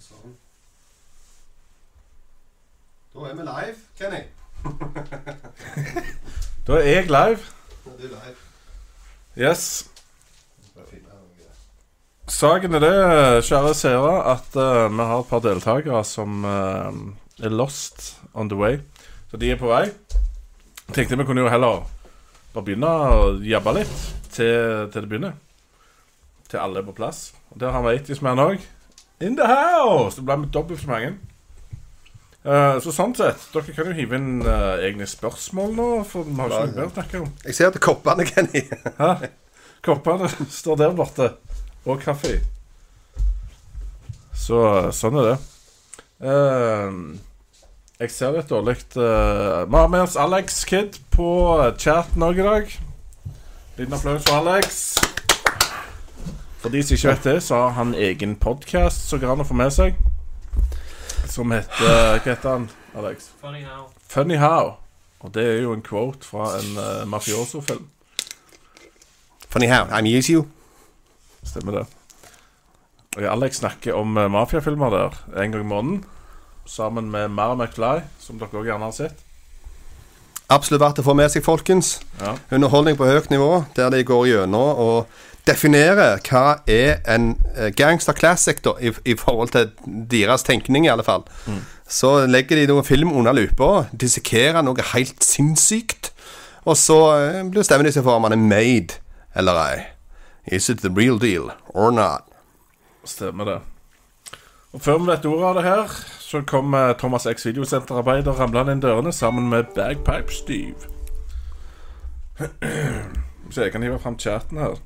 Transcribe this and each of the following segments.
Sånn. Da er vi live, Kenny. Da er jeg live. Er du live. Yes. Saken er det, kjære seere, at uh, vi har et par deltakere som uh, er lost on the way. Så de er på vei. Tenkte vi kunne jo heller bare begynne å jabbe litt til, til det begynner. Til alle er på plass. Og der har vi 80-sman òg. In the house! Det ble med dobbelt så mange. Uh, så sånn sett, dere kan jo hive inn uh, egne spørsmål nå, for vi har ikke noe mer å snakke om. Jeg ser at koppene, Kenny. Hæ? Koppene står der borte. Og kaffe. Så sånn er det. Uh, jeg ser litt dårlig uh, Vi har med oss Alex Kid på chatten òg i dag. Liten applaus for Alex. For de som ikke vet det, så har han egen podkast som går an å få med seg. Som heter Hva heter han, Alex? Funny how. Funny How. Og det er jo en quote fra en uh, mafioso-film. Funny how I amuse you. Stemmer det. Og Alex snakker om uh, mafiafilmer der en gang i måneden. Sammen med Mara McFly, som dere også gjerne har sett. Absolutt verdt å få med seg, folkens. Ja. Underholdning på høyt nivå, der de går gjennom og definerer hva er en eh, gangster classic, da, i, i forhold til deres tenkning, i alle fall. Så legger de noen film under lupa, dissekerer noe helt sinnssykt, og så blir bestemmer de seg for om han er made eller ei. Is it the real deal or not? Stemmer det. Og før vi vet ordet av det her, så kom Thomas X videosenterarbeider ramlende inn dørene sammen med Bagpipe Steve. Så jeg kan hive fram chatten her.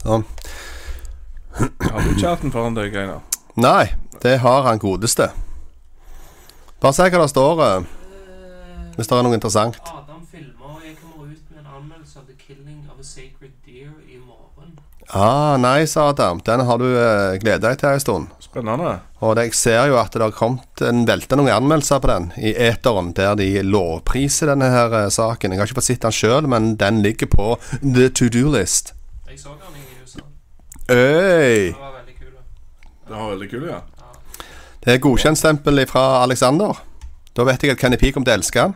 Sånn. Har du ikke hatt den foran deg, Einar? Nei, det har han godeste. Bare se hva det står, eh, hvis det er noe interessant. Adam filmer, og jeg kommer ut med en anmeldelse av The Killing of a Sacred Deer i morgen. Ah, nice, Adam. Den har du uh, gledet deg til en stund. Spennende. Og det, jeg ser jo at det har kommet en velte noen anmeldelser på den i eteren, der de lovpriser denne her eh, saken. Jeg har ikke fått sett den sjøl, men den ligger på the to do-list. Jeg så den i. Øy! Den var veldig kul. Det var veldig kul, ja. Det er godkjentstempel fra Alexander. Da vet jeg at Kenny P kommer til å elske han.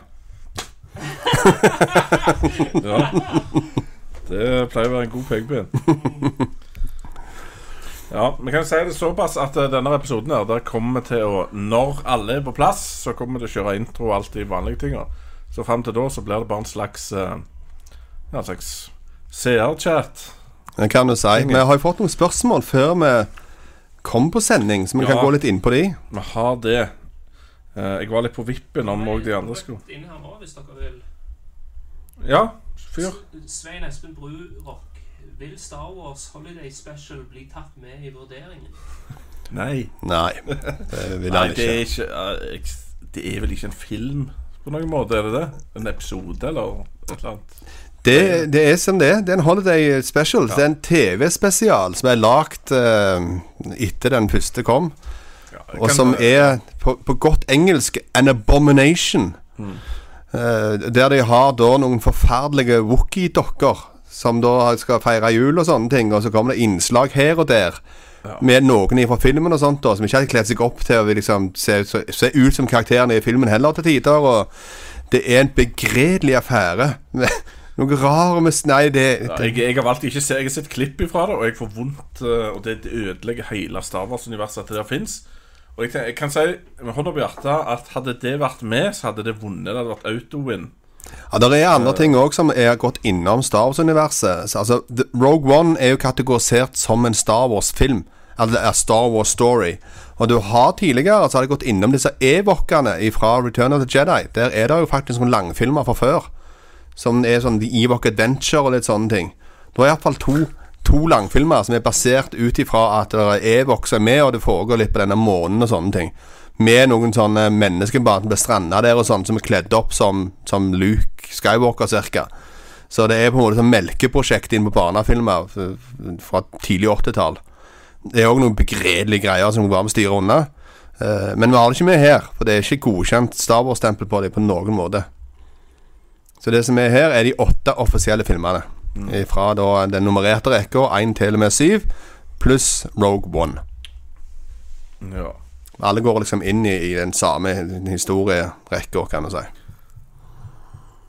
ja. Det pleier å være en god pekepinn. Ja, Vi kan si det såpass at eh, denne episoden her Der kommer vi til å Når alle er på plass, så kommer vi til å kjøre intro og alt de vanlige tinga. Så fram til da så blir det bare en slags eh, Ja, en slags seerchat. Det kan du si. Vi har jo fått noen spørsmål før vi kom på sending, så vi kan gå litt inn på de. Vi har det. Eh, jeg var litt på vippen om òg de andre skulle Inn her nå, hvis dere vil. Ja, fyr. Svein Espen Brurock. Vil Star Wars Holiday Special bli tatt med i vurderingen? Nei. Nei, det vil han det er ikke. ikke eh, Det er vel ikke en film på noen måte, er det det? En episode, eller et eller annet? Det, det er som det er. Det er en holiday special. Det er en TV-spesial som er lagd uh, etter den første kom. Ja, Og som er på, på godt engelsk an abomination. Eh, der de har da noen forferdelige Wookie-dokker som da skal feire jul og sånne ting. Og så kommer det innslag her og der med noen fra filmen og sånt da som ikke har kledd seg opp til å liksom se, se ut som karakterene i filmen heller til tider. Og det er en begredelig affære. Noe rar med Nei, det, Ja, jeg, jeg har valgt ikke se Jeg har sett klipp ifra det, og jeg får vondt eh, Og det, det ødelegger hele Star Wars-universet at det der fins. Og jeg, tenker- jeg kan si med hånda på hjertet at hadde det vært med, så hadde det vunnet. Det hadde vært auto-win. Ja, Det er andre ting òg som er gått innom Star Wars-universet. Altså, Rogue One er jo kategorisert som en Star Wars-film. Eller er Star Wars Story. Og du har tidligere så har det gått innom disse Evokene fra Return of the Jedi. Der er det jo faktisk noen langfilmer fra før. Som er sånn The Evok Adventure og litt sånne ting. Det er iallfall to, to langfilmer som er basert ut ifra at det er Ewok som er med, og det foregår litt på denne månen og sånne ting. Med noen sånne mennesker bare som ble stranda der og sånn, som er kledd opp som, som Luke Skywalker cirka. Så det er på en måte sånn melkeprosjekt inn på barnefilmer fra tidlig 80-tall. Det er òg noen begredelige greier som bare må styre unna. Eh, men vi har det ikke med her, for det er ikke godkjent Star Wars-stempel på dem på noen måte. Så det som er her, er de åtte offisielle filmene. Fra da den nummererte rekka, én til og med syv, pluss Rogue One. Ja. Alle går liksom inn i, i den samme historierekka, kan du si.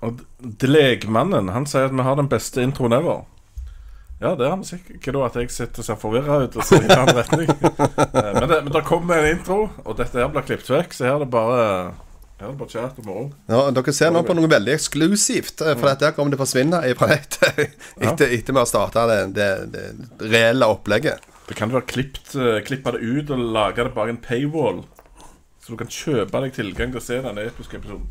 Og Dlegmannen Legmannen han sier at vi har den beste introen ever. Ja, det har vi sikkert. Ikke da at jeg sitter og ser forvirra ut og ser i en annen retning. Eh, men, det, men det kommer en intro, og dette her blir klippet vekk, så her er det bare Bare og. Ja, dere ser nå på noe veldig eksklusivt, eh, for dette kommer til å forsvinne fra nettet etter, vi har starta det, det, det reelle opplegget. Det kan være uh, klippe det ut og lage det bak en paywall. Så du kan kjøpe deg tilgang til å se denne episke episoden.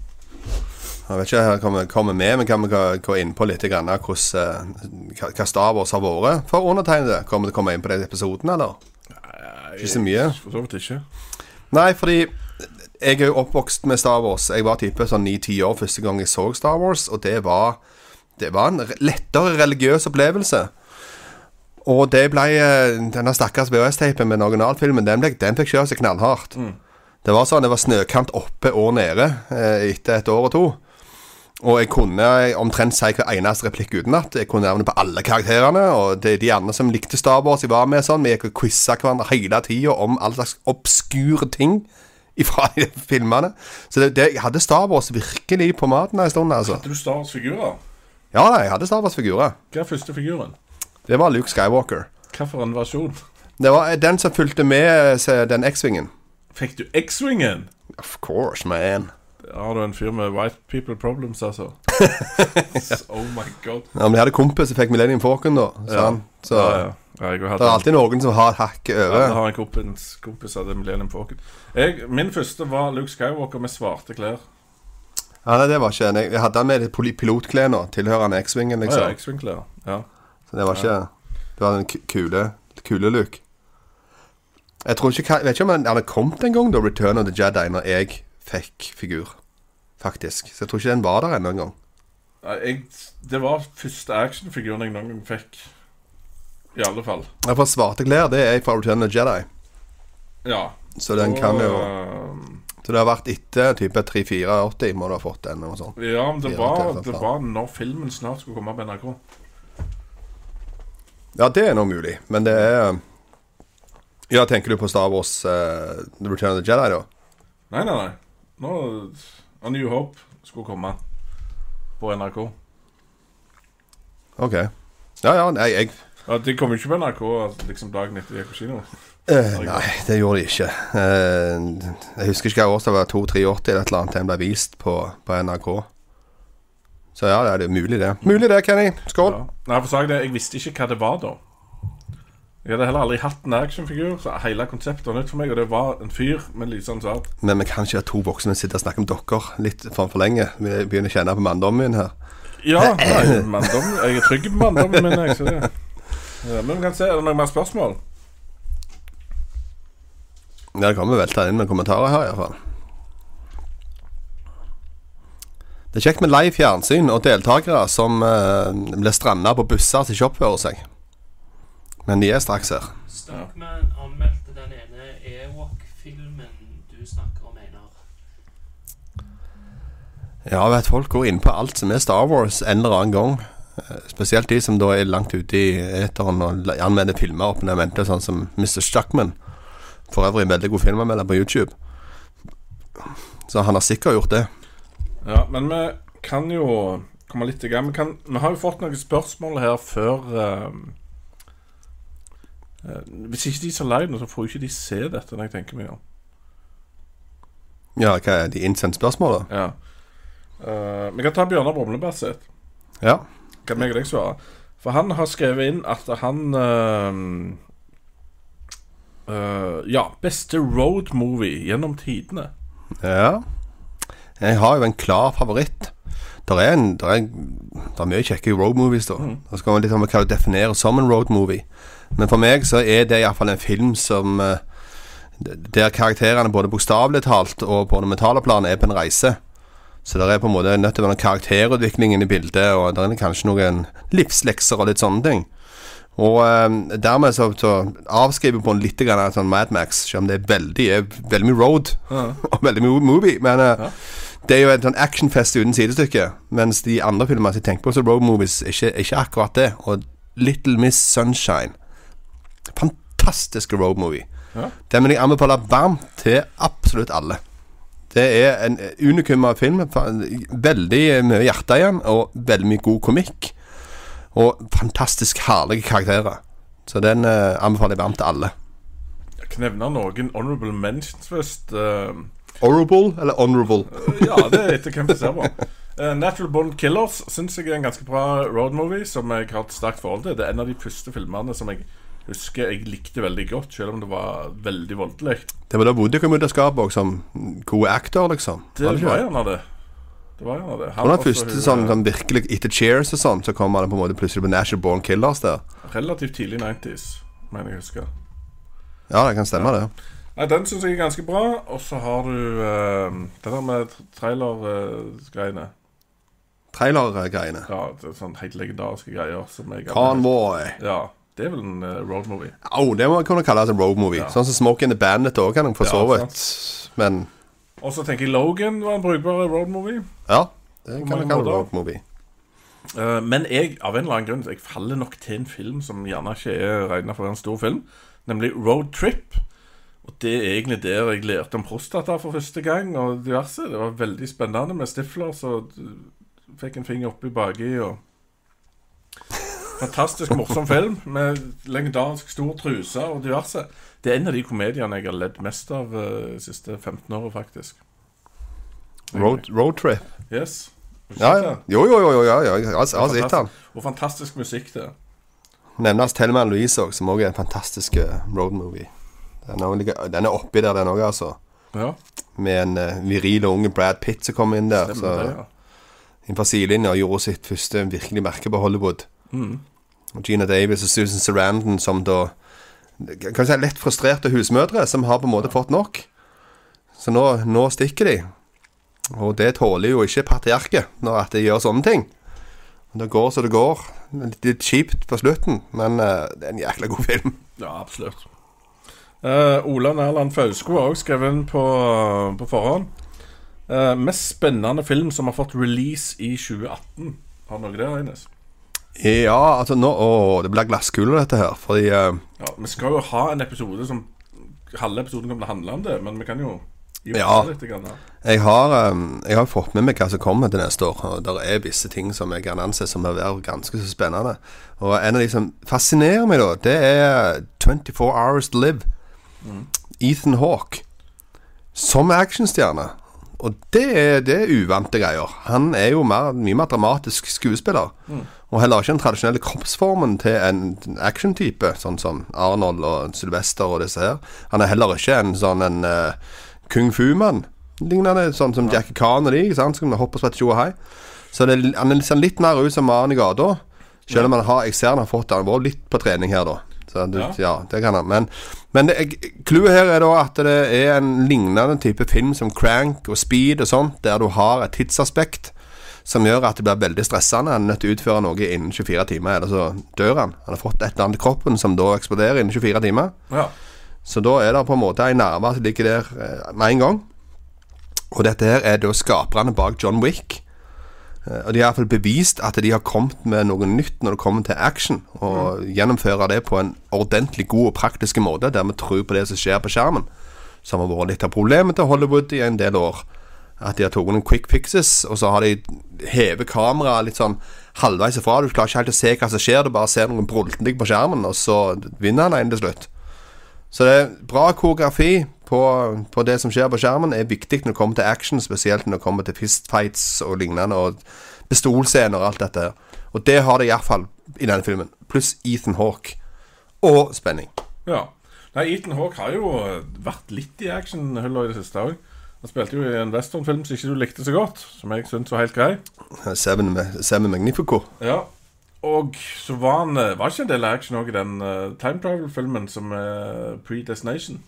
Jeg vet ikke hva vi kommer med, men kan vi gå, inn på litt grann hvordan, eh, hva, Star Wars har vært for undertegnede? Kommer det til å komme inn på den episoden, eller? Ikke så mye. For så vidt ikke. Nei, fordi jeg er jo oppvokst med Star Wars. Jeg var type sånn 9-10 år første gang jeg så Star Wars, og det var, det var en lettere religiøs opplevelse. Og det ble eh, Denne stakkars VHS-teipen med originalfilmen, den, ble, den fikk kjøre seg knallhardt. Det var sånn, det var snøkant oppe og nede eh, etter et år og to. Og jeg kunne omtrent si hver eneste replikk utenat. Jeg kunne navnet på alle karakterene. Og det, de andre som likte Star Wars jeg var med sånn, vi gikk og quiza hverandre hele tida om all slags obskure ting fra filmene. Så det, det, jeg hadde Star Wars virkelig på maten en stund, altså. Hadde du Star Wars-figurer? Ja jeg hadde Star Wars-figurer. Hva er første figuren? Det var Luke Skywalker. Hvilken versjon? Det var den som fulgte med den X-Wingen. Fikk du X-Wingen? Of course, man. Har du en fyr med white people problems, altså. oh my god. Ja, men jeg hadde kompis som fikk Millennium Falcon, da. Så, Ja. så ja, ja. ja jeg det er alltid noen som har et hakk Ja, over. jeg har en kompis, kompis av det Millennium Falcon. Jeg, min første var Luke Skywalker med svarte klær. Ja, nei, det var ikke Jeg hadde han med pilotklær nå, tilhørende X-Wingen, liksom. ja, X-Wing-klær. Ja. Så det var ikke Det var den kule Kule Luke Jeg tror ikke Jeg vet ikke om han hadde kommet en gang, da, Return of the Jedi, når jeg fikk figur. Faktisk. Så jeg tror ikke den var der ennå engang. Det var første actionfiguren jeg noen gang fikk. I alle fall. Ja, for svarte klær, det er fra Return of the Jedi. Ja. Så den kan jo Så det har vært etter type 3-4-80 må du ha fått den, og sånt. Ja, men det Ja, var, det det var når filmen snart skulle komme på NRK. Ja, det er nå mulig, men det er Ja, tenker du på Star Wars uh, The Return of the Jedi, da? Nei, nei, nei. Nå A New Hope skulle komme på NRK. Ok. Ja, ja, nei, jeg Ja, De kom jo ikke på NRK liksom dagen etter de gikk på kino. Uh, nei, det gjorde de ikke. Uh, jeg husker ikke hva år det var, 2-83 eller et eller annet den ble vist på, på NRK. Så ja, det er mulig, det. Mulig det, Kenny. Skål. Ja. Nei, for sagt det, Jeg visste ikke hva det var da. Jeg hadde heller aldri hatt en actionfigur, så hele konseptet var nytt for meg. Og det var en fyr med sånn sverd. Men vi kan ikke ha to voksne som sitter og snakker om dere litt for, for lenge. Vi begynner å kjenne på manndommen min her. Ja, nei, manndom, jeg er trygg på manndommen min. Jeg, så det. Men vi kan se, Er det noen mer spørsmål? Ja, det kommer velta inn med kommentarer her, iallfall. Det er kjekt med live fjernsyn og deltakere som eh, blir stranda på busser som ikke oppfører seg. Men de er straks her. Stuckman anmeldte den ene Ewok-filmen du snakker om, Einar. Ja, vet folk går inn på alt som er Star Wars en eller annen gang. Eh, Spesielt de som da er langt ute i eteren og anmelder filmer opp når venter, sånn som Mr. Stuckman. For øvrig en veldig god filmanmelder på YouTube. Så han har sikkert gjort det. Ja, men vi kan jo komme litt i gang. Vi, kan, vi har jo fått noen spørsmål her før eh, Hvis ikke de som har lagd den, så får ikke de se dette. når jeg tenker meg om Ja, hva er de innsendte spørsmålene? Ja. Uh, vi kan ta Bjørnar Brumleberg sitt. Ja. Kan meg og deg svare? For han har skrevet inn at han uh, uh, Ja, beste road movie gjennom tidene. Ja. Jeg har jo en klar favoritt. Der er, en, der er, der er mye kjekke road movies, da. Det skal man litt om hva du definerer som en road movie. Men for meg så er det iallfall en film som eh, Der karakterene både bokstavelig talt og på det mentale planet er på en reise. Så det er på en måte nødt til å være noen karakterutvikling i bildet, og det er kanskje noen livslekser og litt sånne ting. Og eh, dermed så, så avskriver på en litt grann av sånn Mad Max, selv om det er veldig, er veldig mye road og veldig mye movie. Men eh, det er jo en sånn actionfest uten sidestykke. Mens de andre filmene som jeg tenker på som road movies, ikke, ikke akkurat det. Og Little Miss Sunshine Fantastisk road movie. Ja. Den vil jeg anbefale varmt til absolutt alle. Det er en unikum av film. Veldig mye hjerte igjen, og veldig mye god komikk. Og fantastisk herlige karakterer. Så den eh, anbefaler jeg varmt til alle. Jeg kan nevne noen honorable mentions først. Uh, Horrible eller honorable? ja, det er etter hvem du ser på. Uh, Natural Born Killers syns jeg er en ganske bra road movie som jeg har et sterkt forhold til. Det er en av de første filmene som jeg husker jeg likte veldig godt, selv om det var veldig voldelig. Det var da Woody kom ut av skapet også, som god actor, liksom. Det Var det var gjerne det. Det var gjerne det. Han var den første sånn, sånn virkelig Etter Cheers og sånn, så kom han på en måte plutselig på National Born Killers der. Relativt tidlig 90s, mener jeg husker. Ja, det kan stemme, det. Nei, Den syns jeg er ganske bra. Og så har du uh, det der med trailer-greiene. Trailergreiene. ja, det er sånn helt legendariske greier som jeg Convoy. Ja, det er vel en eh, road movie. Au, det må kunne kalles en road movie. Ja. Sånn som Smoke in the Bandit òg, kan en for så vidt. Men Og så tenker jeg Logan var en brukbar road movie. ja, det kan en kalle road movie. Uh, men jeg, av en eller annen grunn, jeg faller nok til en film som gjerne ikke er regna for en stor film, nemlig Road Trip. Og det er egentlig der jeg lærte om prostata for første gang, og diverse. Det var veldig spennende med Stifler, så du fikk en finger oppi baki og Fantastisk morsom film med legendarisk stor truse og diverse. Det er en av de komediene jeg har ledd mest av eh, de siste 15 åra, faktisk. Road, road trip. Yes. Ja, ja. Jo, jo, jo, ja, ja. jeg har sett den. Og fantastisk musikk, det. Nevnes Thelma Louise òg, som òg er en fantastisk eh, road movie. Den er, den er oppi der, den òg, altså. Ja, Med en uh, viril og unge Brad Pitt som kom inn der. stemmer det, ja. inn fra sidelinja og gjorde sitt første virkelig merke på Hollywood. Mm. Gina Davis og Susan Sarandon som da Kan si lett frustrerte husmødre som har på en måte fått nok. Så nå, nå stikker de. Og det tåler jo ikke patriarket når at de gjør sånne ting. Det går så det går. Litt, kjipt på slutten, men uh, det er en jækla god film. Ja, absolutt. Uh, Ola Nærland Fausko har også skrevet inn på, på forhånd. Uh, mest spennende film som har fått release i 2018. Har noe det, Eines? Ja, altså nå Å, det blir glasskule, dette her. Fordi uh, Ja, vi skal jo ha en episode som Halve episoden kommer til å handle om det, men vi kan jo Ja. litt. Jeg har, eh, jeg har fått med meg hva som kommer til neste år. Og det er visse ting som jeg kan anse som være ganske så spennende. Og en av de som fascinerer meg, da, det er 24 Hours to Live. Ethan Hawke. Som actionstjerne. Og det er, det er uvante greier. Han er jo mer, mye mer dramatisk skuespiller. Og heller ikke den tradisjonelle kroppsformen til en actiontype, sånn som Arnold og Sylvester og disse her. Han er heller ikke en sånn en uh, kung fu-mann. Lignende sånn som Jackie Khan og de, ikke sant? som hopper og spretter tjo og hei. Så det, han er ser litt mer ut som mannen i gata. Selv om han har, jeg ser han har fått Han vært litt på trening her, da. Så det, Ja. ja. det kan han. Men, men clouet her er da at det er en lignende type film som Crank og Speed og sånt, der du har et tidsaspekt som gjør at det blir veldig stressende. Han er nødt til å utføre noe innen 24 timer, eller så dør han. Han har fått et eller annet i kroppen som da eksploderer innen 24 timer. Ja. Så da er det på en måte en nerve som ligger der eh, med en gang. Og dette her er da skaperne bak John Wick. Eh, Og de har i hvert fall bevist at de har kommet med noe nytt når det kommer til action. Og gjennomfører det på en ordentlig god og praktisk måte, der vi tror på det som skjer på skjermen. Som har vært litt av problemet til Hollywood i en del år. At de har tatt noen quick fixes, og så har de hevet kameraet litt sånn halvveis ifra. Du klarer ikke helt å se hva som skjer, du bare ser noen brulten på skjermen, og så vinner han en til slutt. Så det er bra koreografi på, på det som skjer på skjermen, er viktig når det kommer til action, spesielt når det kommer til fistfights og lignende, og pistolscener og alt dette. Og det har det iallfall i denne filmen. Pluss Ethan Hawke. Og spenning. ja. Nei, Ethan Hawke har jo eh, vært litt i actionhylla i det siste òg. Han spilte jo i en westernfilm som ikke du likte så godt, som jeg syntes var helt grei. Seven, Seven Magnifico. Ja. Og så var han eh, Var ikke en del action òg i den uh, time travel-filmen som er Predestination?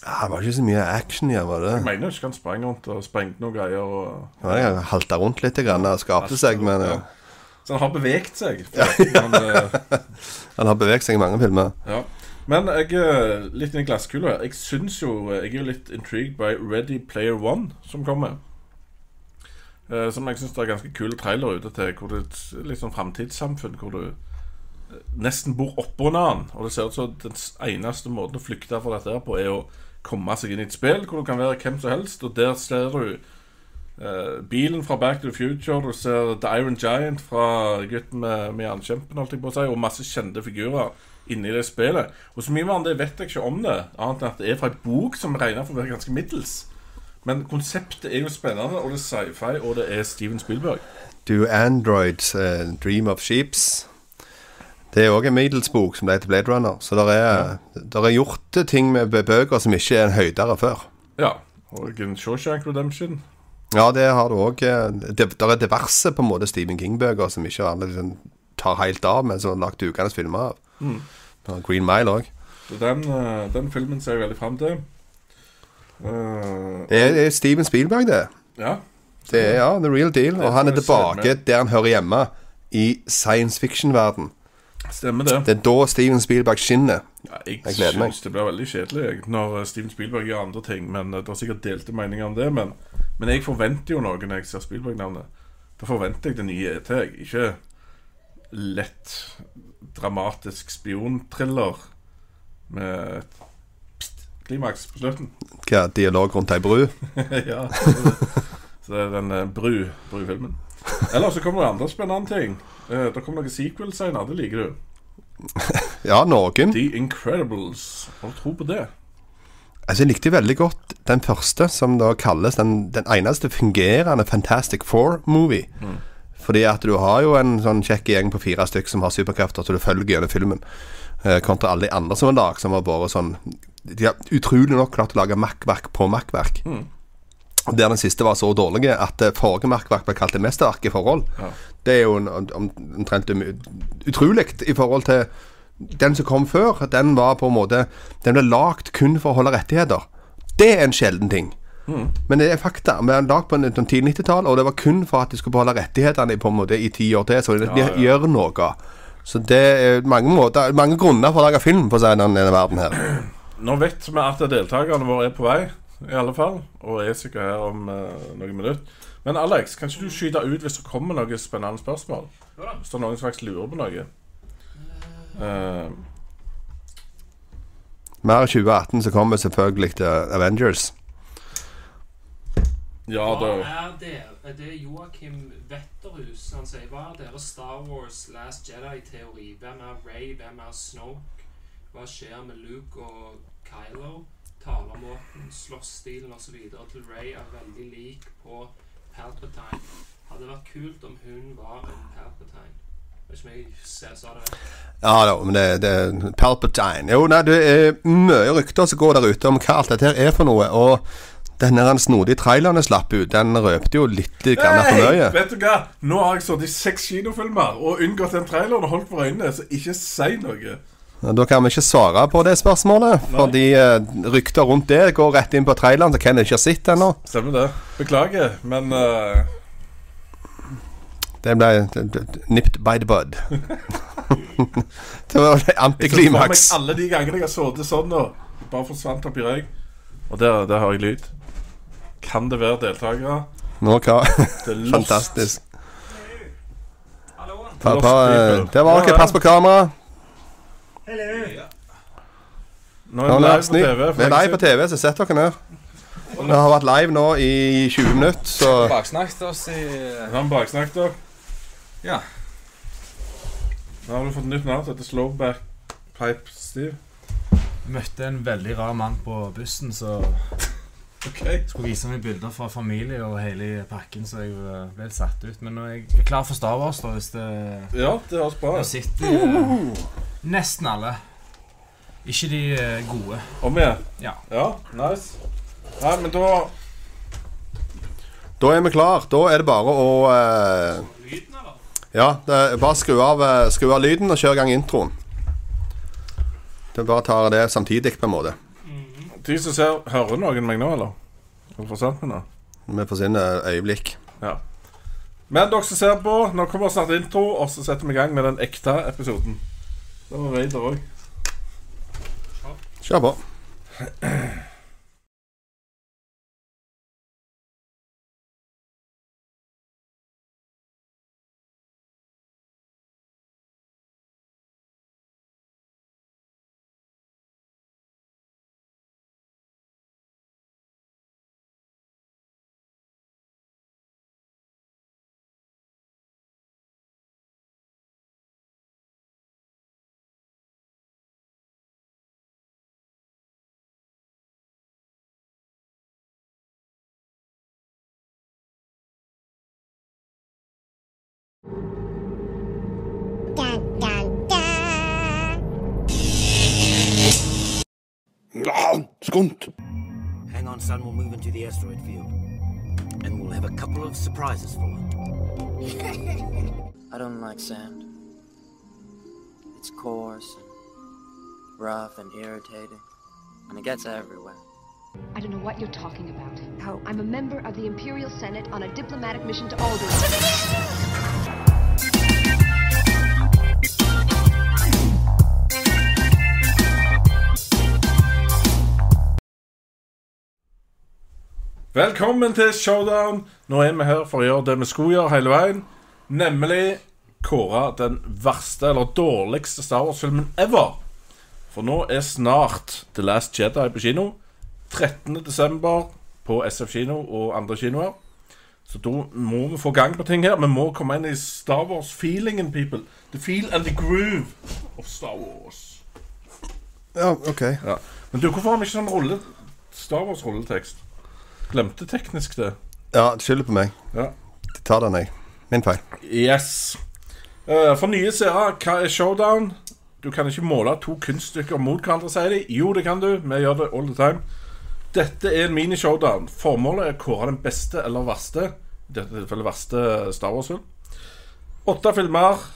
Ja, det var ikke så mye action i den, var det? Jeg mener ikke han sprang rundt og sprengte noen greier. Og... Ja, han halta rundt litt grann, og skapte seg, men Ja. eh, Så han har beveget seg. Han, eh, han har beveget seg i mange filmer. ja. Men jeg er litt i glasskula. Jeg syns jo Jeg er litt intrigued by Ready Player One, som kommer. Eh, som jeg syns er ganske kul trailer ute til. Hvor det er litt sånn framtidssamfunn hvor du nesten bor oppå han. Og det ser ut som den eneste måten å flykte fra dette her på, er å komme seg inn i et spill hvor du kan være hvem som helst, og der ser du eh, bilen fra Back to the Future, du ser The Iron Giant fra gutten med, med jernkjempen, holdt jeg på å si, og masse kjente figurer inni det spillet. Og så mye mer enn det vet jeg ikke om det, annet enn at det er fra en bok som regner for å være ganske middels. Men konseptet er jo spennende, og det er sci-fi, og det er Steven Spielberg. Do Androids uh, Dream of Sheeps. Det er òg en middelsbok som ble til Blade Runner. Så det er, ja. er gjort ting med bøker som ikke er en høydere før. Ja. Og en Shawshank Redemption. Ja, det har du òg. Det der er diverse på en måte Stephen King-bøker som ikke liksom tar helt av, men som er lagt ukende filmer av. Mm. Green Mile òg. Den, eh, den filmen ser jeg veldig fram til. Uh, Det er, det er Steven Spielberg, det. ja. Det er ja, the real deal. Og han er tilbake der han hører hjemme, i science fiction-verden. Stemmer det. Det er da Steven Spielberg skinner. Ja, jeg Jeg gleder meg. synes det blir veldig kjedelig jeg, når eh, Steven Spielberg gjør andre ting. Men eh, Det er sikkert delte meninger om det. Men, men jeg forventer jo noe når jeg ser Spielberg-navnet. Da forventer jeg det nye ET. Ikke lett, dramatisk spionthriller med et pst, klimaks på slutten. Hva, dialog rundt ei bru. ja. Så det er den eh, bru, brufilmen. Eller så kommer det andre spennende ting. Uh, det kommer noen sequels senere. Det liker du. Ja, noen. The Incredibles. Har du tro på det? Altså, Jeg likte veldig godt den første, som da kalles den, den eneste fungerende Fantastic Four-movie. Fordi at du har jo en sånn kjekk gjeng på fire stykk som har superkrefter, så du følger gjennom filmen. Eh, kontra alle de andre som var lag, som har vært sånn De har utrolig nok klart å lage makkverk på makkverk. Og Der den siste var så dårlig at det forrige makkverk ble kalt det mesterverk i forhold. Ja. Det er jo en- om- omtrent um- utrolig i forhold til den som kom før. Den var på en måte Den ble lagd kun for å holde rettigheter. Det er en sjelden ting. Men det er fakta. Vi har lagd på en, en tidlig 90-tall, og det var kun for at de skulle beholde rettighetene på en måte i ti år til. Så de, Ja, ja. gjør noe. Så det er mange, måter, mange grunner for å lage film på denne verden her. Nå vet vi at deltakerne våre er på vei, i alle fall. Og er sikkert her om eh, noen minutter. Men Alex, kan ikke du skyte ut hvis det kommer noen spennende spørsmål? Hvis det er noen som faktisk lurer på noe. Eh, Mer i 2018 så kommer selvfølgelig til Avengers. ja, Hva da er det? Er det Joakim Wetterhus? Han sier hva er deres Star Wars Last Jedi-teori? Hvem er Ray? Hvem er Snoke? Hva skjer med Luke og Kylo? Talemåten, slåssstilen osv. til Ray er veldig lik på Palpatine. Hadde vært kult om hun var en Palpatine. Vet ikke om jeg sa sa det. Ja da, men det, det er Palpatine. Jo, nei, det er mye rykter som går der ute om hva alt dette her er for noe. Og denne snodige traileren jeg slapp ut, den røpte jo litt grann for Hei, mye. vet du hva? Nå har jeg sittet i seks kinofilmer og unngått den traileren og holdt for øynene, så ikke si noe. Da kan vi ikke svare på det spørsmålet, fordi uh, rykter rundt det går rett inn på traileren, som Ken ikke har sett ennå. Stemmer det. Beklager, men uh... Det ble nipped by the bud. det var Jeg så meg antiklimaks. alle de gangene jeg har sittet sånn nå. Bare forsvant opp i røyk. Og der, der har jeg lyd. Kan det være deltakere? Nå hva? Det er lost. Fantastisk. Hallo? Pa, pa, det var dere. Pass på kamera. Nå er vi live på. TV. Vi er live på TV, så sett dere ned. Vi har vært live nå i 20 minutter, så Baksnakket oss i Vi har vi baksnakket dere. Ja. Nå har du fått nytt navn. Dette Slowback Pipe Steve. Møtte en veldig rar mann på bussen så Ok. skulle vise meg bilder fra familie og hele pakken, så jeg eh, ble litt satt ut. Men nå er jeg klar for Star Wars, da, hvis det Ja, det høres bra ut. Nesten alle. Ikke de eh, gode. Om igjen. Ja. Ja, nice. Nei, men da da er vi klar. Da er det bare å eh? Ja, det er bare skru av, eh, skru av lyden og kjør i gang introen. Det bare tar det samtidig, på en måte. De som ser, hører noen meg nå, eller? Nå? Vi får sin eh, øyeblikk. Ja. Men dere som ser på, nå kommer snart intro, og så setter vi i gang med den ekte episoden. Det var Vader òg. Kjør på. Dun, Skunt! Hang on, son. We'll move into the asteroid field. And we'll have a couple of surprises for you. I don't like sand. It's coarse and rough and irritating, and it gets everywhere. I don't know what you're talking about. How? I'm a member of the Imperial Senate on a diplomatic mission to Alderaan. Velkommen til Showdown. Nå er vi her for å gjøre det vi skulle gjøre hele veien. Nemlig kåre den verste eller dårligste Star Wars-filmen ever. For nå er snart The Last Jedi på kino. 13. desember på SF kino og andre kinoer. Så da må vi få gang på ting her. Vi må komme inn i Star Wars-feelingen, people. The feel and the groove of Star Wars. Ja, ok. Ja. Men du, hvorfor har vi ikke sånn rolle Star Wars-rolletekst? Glemte teknisk det. Ja, skylder på meg. Ja. Ta den, jeg. Min feil. Yes. Uh, for nye seere, hva er showdown? Du kan ikke måle to kunststykker mot hverandre, sier de. Jo, det kan du. Vi gjør det all the time. Dette er en mini-showdown. Formålet er å kåre den beste eller verste. I dette tilfellet verste Star Wars-film. Åtte filmer,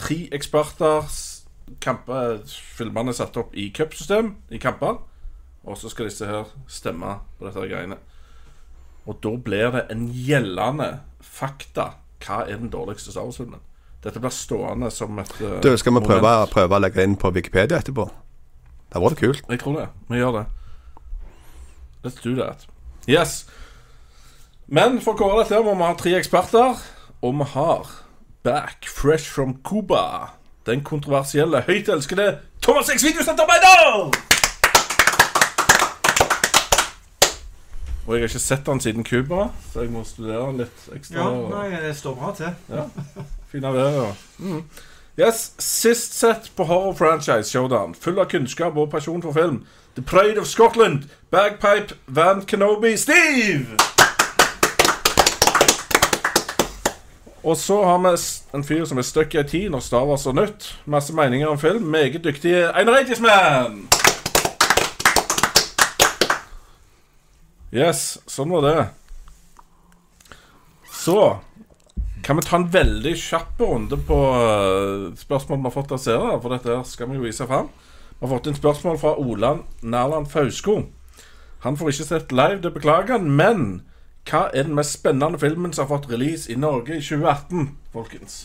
tre eksperter. Kamper, filmene er satt opp i cupsystem, i kamper. Og så skal disse her stemme på dette greiene. Og da blir det en gjeldende fakta. Hva er den dårligste Star Wars-filmen? Dette blir stående som et uh, Du, skal vi prøve, prøve å legge det inn på Wikipedia etterpå? Det hadde vært kult. Jeg tror det. Vi gjør det. Let's do that. Yes. Men for å kåre dette må vi ha tre eksperter. Og vi har Back Fresh from Cuba. Den kontroversielle, høyt elskede Thomas X videosenterarbeider! Og jeg har ikke sett han siden Cuba, så jeg må studere han litt ekstra. Ja, nei, det står bra til. Ja. Fine vær, ja. Mm. Yes, Sist sett på Horror Franchise Showdown, full av kunnskap og pasjon for film. The Pride of Scotland, Bagpipe Van Kenobi, Steve! Og så har vi en fyr som er stuck i ei tid når Star Wars er nytt. Masse meninger om film. Meget dyktige Einar Eidsmann! Yes, sånn var det. Så kan vi ta en veldig kjapp runde på eh, spørsmål vi har fått av seere? For dette skal vi jo vise fram. Vi har fått inn spørsmål fra Olan Nærland Fausko. Han får ikke sett live, det beklager han. Men hva er den mest spennende filmen som har fått release i Norge i 2018, folkens?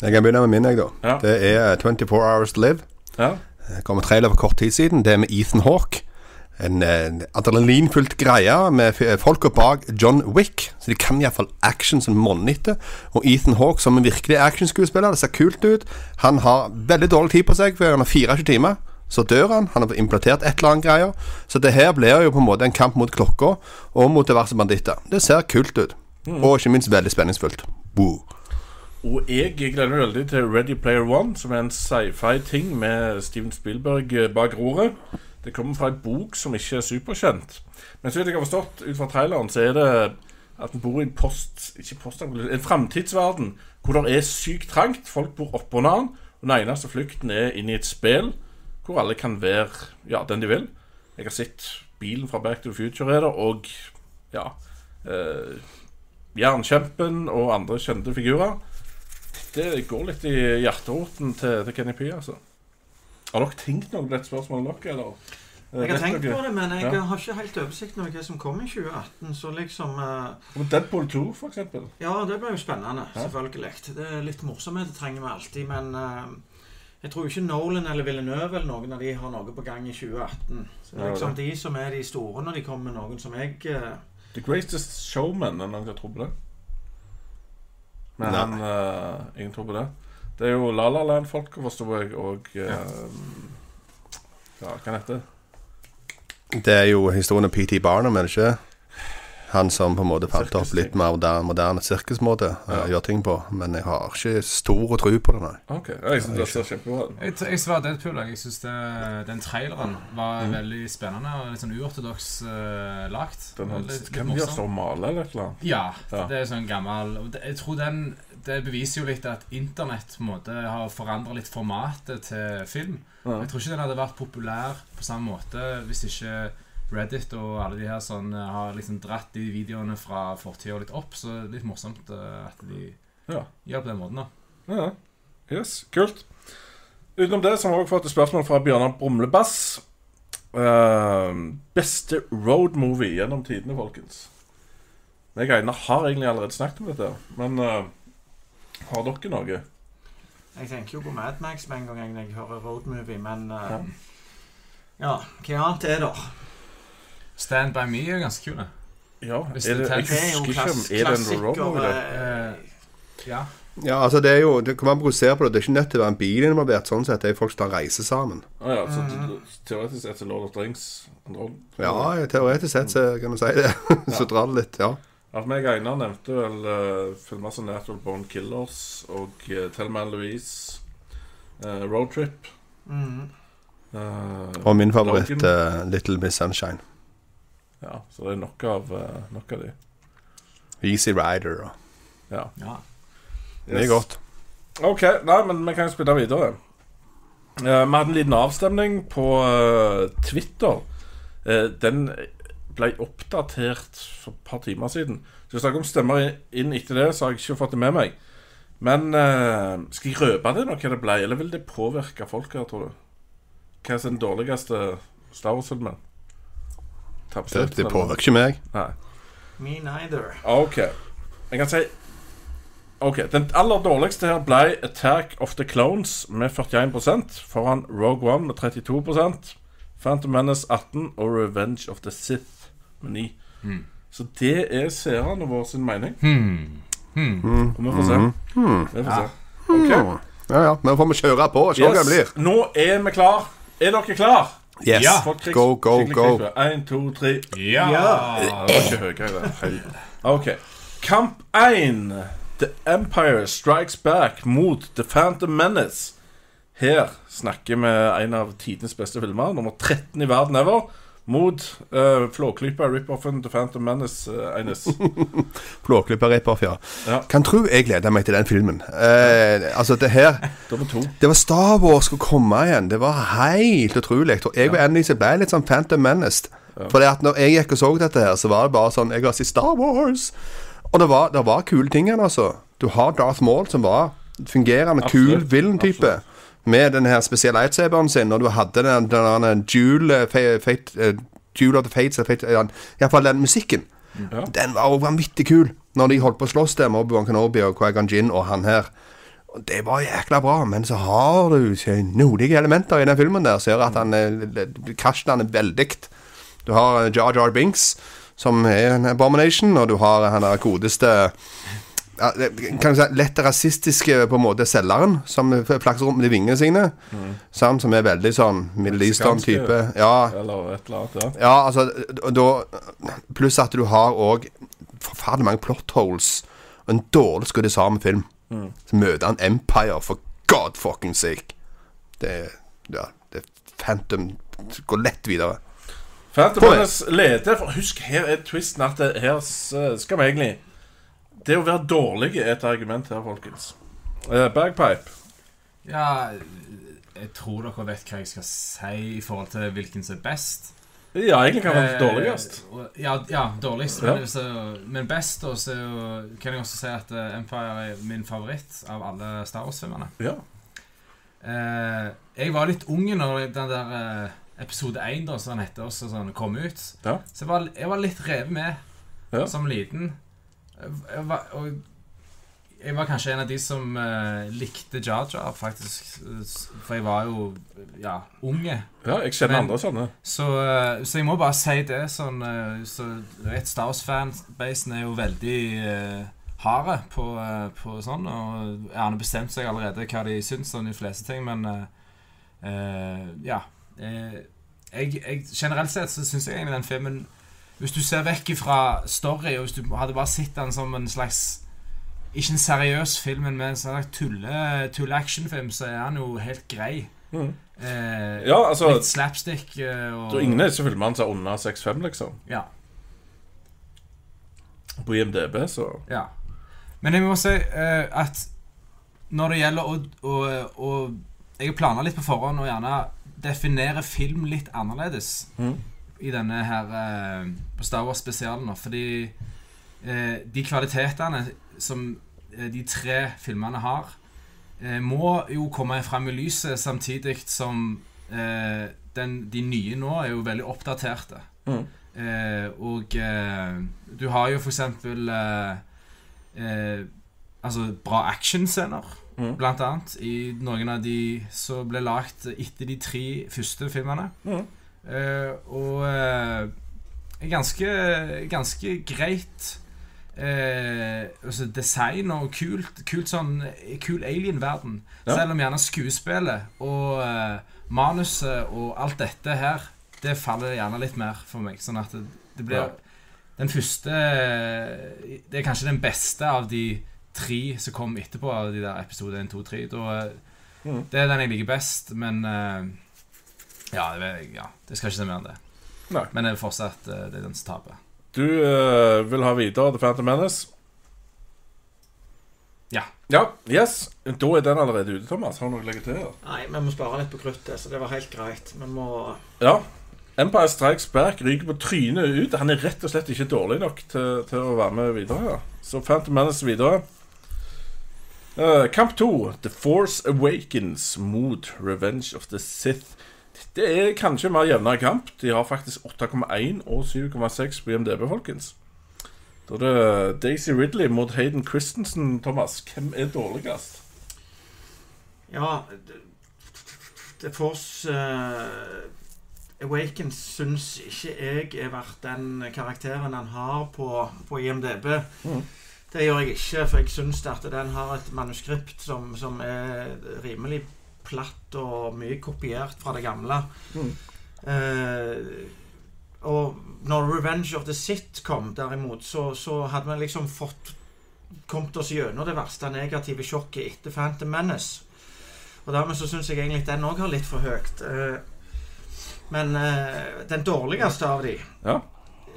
Jeg kan begynne med min, jeg, da. Ja. Det er 24 Hours to Live. Ja, Det kom en trailer for kort tid siden. Det er med Ethan Hawke. En adrenalinfylt greie med folka bak John Wick. Så de kan iallfall action som monner etter. Og Ethan Hawke som en virkelig actionskuespiller. Det ser kult ut. Han har veldig dårlig tid på seg, for han har 24 timer. Så dør han. Han har implantert et eller annet greier. Så det her blir jo på en måte en kamp mot klokka og mot diverse banditter. Det ser kult ut. Og ikke minst veldig spenningsfullt. Woo. Og jeg gleder meg veldig til Ready Player One, som er en sci-fi-ting med Steven Spielberg eh, bak roret. Det kommer fra en bok som ikke er superkjent. Men så vidt jeg har forstått ut fra traileren, så er det at en bor i en post... Ikke post, en framtidsverden hvor det er sykt trangt. Folk bor oppå hverandre. Og den eneste flukten er inn i et spill hvor alle kan være ja, den de vil. Jeg har sett bilen fra Back to the Future er der, og ja eh, Jernkjempen og andre kjente figurer. Det går litt i hjerteroten til, til Kenny P, altså. Har dere tenkt noe på dette spørsmålet, nok, eller? Jeg har tenkt på det, men jeg Ja. har ikke helt oversikt over hva som kom i 2018. Så liksom Uh, Deadpool 2, for eksempel. Ja, det blir jo spennende. Ja. Selvfølgelig. Det er litt morsomhet det trenger vi alltid, men uh, jeg tror ikke Nolan eller Villeneuve eller noen av de har noe på gang i 2018. Så det er liksom det. de som er de store når de kommer med noen som jeg uh, The Greatest Showman, er noen som tror på det? Men Nei. han uh, Ingen tror på det? Det er jo La La Land-folka, forsto jeg, og eh, Ja, hva heter det? Det er jo historien om PT Barnum, er det ikke? Han som på en måte fant opp litt mer moderne, moderne sirkusmåte å Ja. gjøre ting på. Men jeg har ikke stor tro på det, nei. Ok, Jeg synes det ser kjempebra ut. Jeg, jeg svarer Deadpool. Jeg syns den traileren var Mm. veldig spennende og litt sånn uortodoks uh, lagt. Den har, Litt- litt kan vi gjøre som male eller et eller annet? Ja, Ja. det er sånn gammel Jeg tror den Det beviser jo litt at internett på en måte har forandra litt formatet til film. Ja. Jeg tror ikke den hadde vært populær på samme måte hvis ikke Reddit og alle de her sånn eh, har liksom dratt de videoene fra fortida litt opp. Så det er litt morsomt eh, at de Ja. gjør på den måten. da Ja, yes, kult. Utenom det så har vi også fått et spørsmål fra Bjørnar Brumlebass. Uh, beste road movie gjennom tidene, folkens. Jeg og Einar har egentlig allerede snakket om dette, men eh, har dere noe? Jeg tenker jo på Mad Max med en gang jeg- hører road movie, men uh, Ja, hva annet er det? Stand by me er ganske kul. Ja, Hvis er det, det jeg husker ikke om Er det en road movie? det? Eh, ja. Ja, altså det er jo Det kan man fokusere på det. Det er ikke nødt til å være en bil involvert. Sånn sett det er folk som tar reise sammen. Ah, ja, så teoretisk sett så Lord of Drinks Ja, teoretisk sett så kan du si det. så drar det litt, ja. For meg og Einar nevnte vel uh, filmer som Natural Born Killers og uh, Tellman Louise, uh, Road Trip Mhm. eh, Og min favoritt, eh, Little Miss Sunshine. Ja, så det er nok av, uh, nok av de. Easy Rider og Ja. ja. Det er godt. OK, nei, men vi kan jo spille videre. Eh, vi hadde en liten avstemning på eh, Twitter. Eh, den ble oppdatert for et par timer siden. Så hvis dere stemmer inn etter det, så har jeg ikke fått det med meg. Men eh, skal jeg røpe det nå hva det ble, eller vil det påvirke folk her, tror du? Hva er den dårligste Star Wars-filmen? Det, det påvirker ikke meg. Nei. Me neither. OK. Jeg kan si Ok, Den aller dårligste her ble Attack of the Clones med 41% foran Rogue One med 32% Phantom Menace 18 og Revenge of the Sith med 9. Hmm. Så det er seerne våre sin mening. Mm. Mm. Og vi får se. Hmm. Vi får Ja. se. Ok. Ja, ja. Men får vi kjøre på og se hva det blir. Nå er vi klar. Er dere klar? Yes. Ja. Krigs- Go, go, go. En, to, tre. Ja! Det var ikke høyere. det. OK. Kamp 1. The Empire Strikes Back mot The Phantom Menace. Her snakker vi en av tidenes beste filmer. Nummer 13 i verden ever. Mot uh, Flåklypa rip-offen The Phantom Menace. Uh, Eines. Flåklypa rip-off, ja. Ja. Kan tro jeg gleder meg til den filmen. Uh, altså, det her Nummer to. Det var Star Wars skulle komme igjen. Det var helt utrolig. Og jeg og Annelise ble litt sånn Phantom Menaced. For at når jeg gikk og så dette her, så var det bare sånn Jeg har sett Star Wars. Og det var, det var kule ting her, altså. Du har Darth Maul, som var fungerende, kul villain-type. Med den her spesielle lightsaberen sin, når du hadde den, den, den Jewel, eh, Jewel of the Fates Iallfall den musikken. Ja. Den var jo vanvittig kul Når de holdt på å slåss der med Obi-Wan Kenobi og Qui-Gon Jinn og han her. Det var jækla bra, men så har du nodige elementer i den filmen der som gjør at han eh, krasjen han er veldig. Du har eh, Jar Jar Binks, som er en abomination, og du har han der godeste kan si, lett rasistiske på en måte selgeren, som flakser rundt med de vingene sine. Sant, som er veldig sånn Middle Eastern-type. Ja, Eller et eller annet. Ja. ja, altså da, Pluss at du har òg forferdelig mange plot holes. Og en dårlig skrudd sammen film. Så møter han Empire, for god fucking sake. Det er Ja, det er Phantom går lett videre. Phantom. Menace leder. For husk, her er twisten at her skal vi egentlig Det å være dårlig er et argument her, folkens. Eh, bagpipe. Ja, jeg tror dere vet hva jeg skal si i forhold til hvilken som er best. Ja, egentlig kan være Eh, dårligst. og- Ja, ja dårligst. Ja. Men, så, men best, og så kan jeg også si at eh, Empire er min favoritt av alle Star Wars-filmene. Ja. Eh, jeg var litt ung når den der eh, episode 1 da, som den heter, også sånn, kom ut. Ja. Så jeg var, jeg var litt revet med som liten. Jeg, var, og jeg var kanskje en av de som uh, likte Jar, faktisk. For jeg var jo ja, unge. ja, jeg kjenner Men- andre sånne. Så, uh, så jeg må bare si det sånn uh, Så et Star Wars-fanbasen er jo veldig harde på, på sånn, og gjerne bestemt seg allerede hva de syns om de fleste ting, men uh, ja. Uh, jeg, jeg, generelt sett så syns jeg egentlig den filmen Hvis du ser vekk fra story, og hvis du hadde bare sett den som en slags Ikke en seriøs film, men med en slags tulle- tulle-actionfilm, så er han jo helt grei. Mm. Eh, Ja, altså- Litt slapstick eh, og ingen av disse filmene som er under 6-5, liksom. Ja. På IMDb, så Ja. Men jeg må si eh, at når det gjelder å, å, å Jeg har planer litt på forhånd og gjerne definere film litt annerledes Mhm. I denne her eh, på Star Wars-spesialen. Fordi eh, de kvalitetene som eh, de tre filmene har, må jo komme frem i lyset samtidig som den, de nye nå er jo veldig oppdaterte. Mm. Eh, og eh, du har jo for eksempel Altså bra actionscener, mm. blant annet. I noen av de som ble lagt etter de tre første filmene. Mhm. Eh, og eh, ganske, ganske greit eh, altså design og kult, kult sånn kul alien-verden. Ja. Selv om gjerne skuespillet og manuset og alt dette her, det faller gjerne litt mer for meg. Sånn at det, det blir Ja. Den første Det er kanskje den beste av de tre som kom etterpå, av de der episode 1, 2, 3. Da, Mhm. Det er den jeg liker best, men eh, ja, det, vet jeg- ja, det skal ikke si mer enn det. Nei. Men det er fortsatt eh, det er den som taper. Du eh, vil ha videre The Phantom Menace? Ja. Ja, yes. Da er den allerede ute, Thomas. Har du noe å legge til? her? Nei, vi må spare litt på kruttet, så det var helt greit. Vi må Ja. Empire Strikes Back ryker på trynet ut. Han er rett og slett ikke dårlig nok til, til å være med videre. Så Phantom Menace videre. Eh, kamp 2. The Force Awakens mot Revenge of the Sith. Det er kanskje mer jevnere kamp. De har faktisk 8,1 og 7,6 på IMDb, folkens. Da er det Daisy Ridley mot Hayden Christensen, Thomas. Hvem er dårligst? Ja det- The Force uh, Awakens syns ikke jeg er verdt den karakteren han har på, på IMDb. Mm. Det gjør jeg ikke, for jeg syns at den har et manuskript som, som er rimelig platt og mye kopiert fra det gamle. Mm. Eh, og når Revenge of the Sith kom, derimot, så, så hadde vi liksom fått kommet oss gjennom det verste negative sjokket etter Phantom Menace. Og dermed så syns jeg egentlig den òg har litt for høyt. Eh, men eh, den dårligste av de Ja.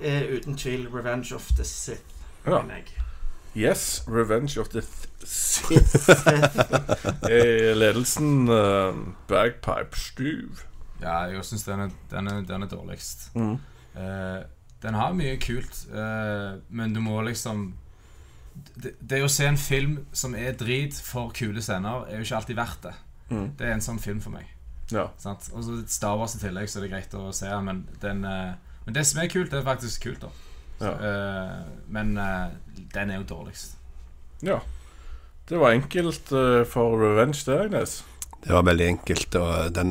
er uten tvil Revenge of the Sith. Ja. mener jeg. Yes, Revenge of the Th Sith. I Ledelsen uh, Bagpipe Stuv. Ja, jeg syns den, den, den er dårligst. Mm. Uh, den har mye kult, uh, men du må liksom det, det å se en film som er drit for kule scener, er jo ikke alltid verdt det. Mm. Det er en sånn film for meg. Ja. Og så Star Wars i tillegg, så er det greit å se, men, den, eh, men det som er kult, det er faktisk kult, da. Ja. Eh, men eh, den er jo dårligst. ja. Det var enkelt eh, for Revenge, det, Agnes. Det var veldig enkelt, og den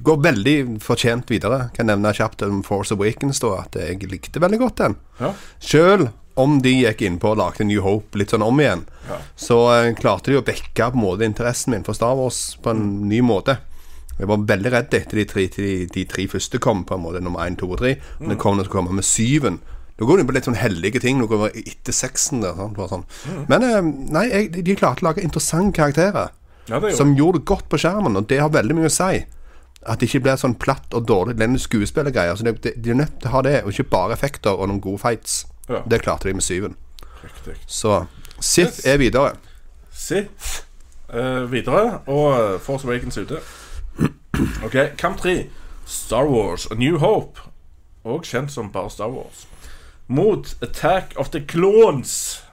går veldig fortjent videre. Kan nevne kjapt om Force Awakens, da, at jeg likte veldig godt den. Ja. Selv om de gikk innpå og lagde New Hope litt sånn om igjen, Ja. så klarte de å backe på en måte interessen min for Star Wars på en ny måte. Jeg var veldig redd etter de tre, de, de tre første kom, på en måte, nummer én, to og tre. Men det kom noe som kommer med syven. Da går de på litt sånn hellige ting. Går vi etter seksen. Der, sånn, sånn. Mm. Men eh, nei, jeg, de- klarte å lage interessante karakterer Ja, som gjorde det godt på skjermen, og det har veldig mye å si. At det ikke blir sånn platt og dårlig lende skuespillergreier. Så de, de, er nødt til å ha det, og ikke bare effekter og noen gode fights. Ja. Det klarte de med syven. Riktig. Så Sith Yes. er videre. Sith uh, videre, og eh, Force Awakens ute. Ok, Kamp 3. Star Wars A New Hope, og kjent som bare Star Wars, mot Attack of the Clones.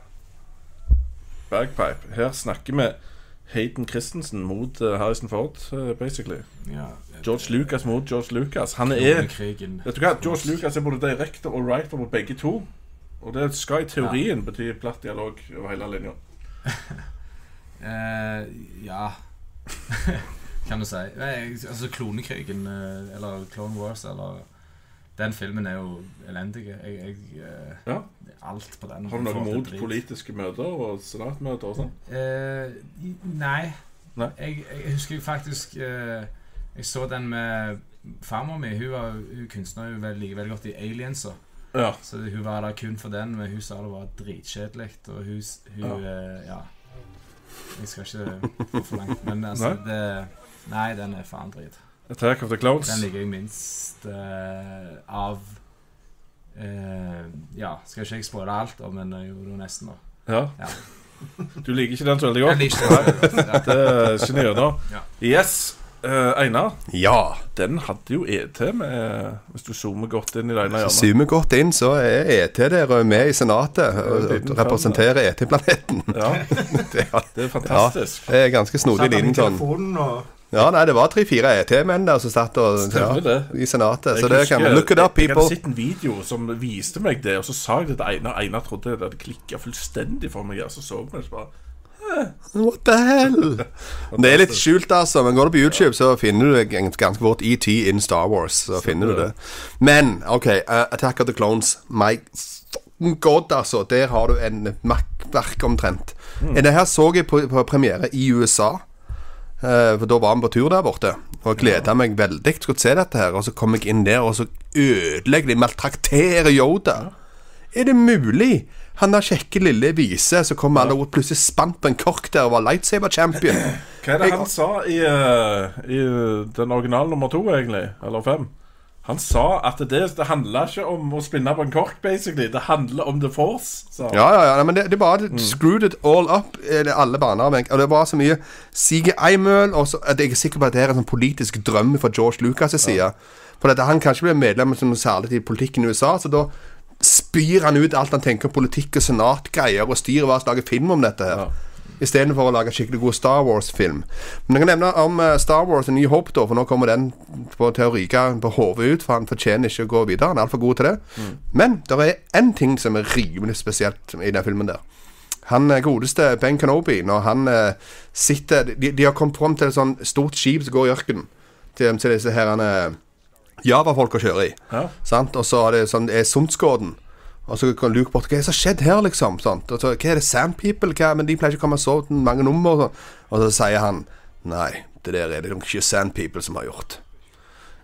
Bagpipe. Her snakker vi Hayden Christensen mot eh, Harrison Ford, eh, basically. Ja, George Lucas mot George Lucas. Han er. Vet du hva, George Lucas er både director og writer på begge to. Og det skal i teorien bety platt dialog over hele linja. uh, ja Kan du si. Nei, altså Klonekrigen, eh, eller Clone Wars, eller Den filmen er jo elendig. Jeg, jeg eh, Ja. Alt på den. Har du noe mot politiske møter og senatmøter og sånn? Eh, nei. Nei. Jeg, jeg husker faktisk eh, Jeg så den med farmor mi. Hun, var, hun kunstner veldig, liker veldig godt i Aliens. Ja. Så hun var der kun for den, men hun sa det var dritkjedelig. Og hun, hun ja. eh, ja. Jeg skal ikke gå for langt, men altså Nei. det Nei, den er faen drit. Attack of the Clones. Den liker jeg minst uh, av uh, Ja, skal ikke jeg spoile alt, om men jeg gjorde det jo nesten, da. Ja. Ja. Du liker ikke den så veldig godt? Jeg liker den Nei, ja. Det skjønner jeg gjennom. Ja. Yes. Uh, Einar, Ja. den hadde jo ET med Hvis du zoomer godt inn i det ene hjørnet. Zoomer godt inn, så er ET der er med i Senatet og representerer ET-planeten. Ja. det, er, Det er fantastisk. Ja, det er ganske snodig liten sånn og Ja, nei, det var tre-fire ET-menn der som satt og ja, i Senatet. Så det kan Look it up, Jeg people. hadde sett en video som viste meg det, og så sa jeg det til Einar. Einar trodde det hadde klikka fullstendig for meg. Og Så så vi det bare What the hell? Det er litt skjult, altså. Men går du på YouTube, så finner du det ganske fort ET in Star Wars. Så finner du det. Men OK, uh, Attack of the Clones. My god, altså. Der har du en makkverk omtrent. Mm. Det her så jeg på, på premiere i USA. Eh, for da var vi på tur der borte. Og gleda meg veldig til å se dette her. Og så kom jeg inn der, og så ødelegger de, maltrakterer Yoda. Er det mulig? Han der kjekke lille vise, så kommer alle og plutselig spant på en kork der og var lightsaber champion. Hva er det han sa i, uh, i den originale nummer to, egentlig? Eller fem? Han sa at det, det handla ikke om å spinne på en kork, basically. Det handler om The Force. Så. Ja, ja, ja, men det, det bare screwed it all up, eh, alle baner. Og det var så mye CGI-møl, jeg er sikker på at det er en sånn politisk drøm fra George Lucas' side. For at han kan ikke bli medlem som særlig i politikken i USA, så da spyr han ut alt han tenker om politikk og senatgreier, og styrer hva slags lager film om dette her. Istedenfor å lage skikkelig god Star Wars-film. Men jeg kan nevne om eh, Star Wars en ny håp, da, for nå kommer den på, til å ryke på hodet ut, for han fortjener ikke å gå videre. Han er altfor god til det. Men det er én ting som er rimelig spesielt i den filmen der. Han eh, godeste Ben Kenobi, når han eh, sitter de, de har kommet fram til et sånn stort skip som går i ørkenen. Til, til disse herrene eh, Java-folka kjører i. Ja. Sant? Og så er det sånn, er Sundsgården. Og så kan Luke bort Hva er det som har skjedd her, liksom? Sant? Altså, hva er det, Sand People? Hva? Men de pleier ikke å komme sove mange nummer. Og, sånn. og så sier han Nei, det der er det ikke Sand People som har gjort.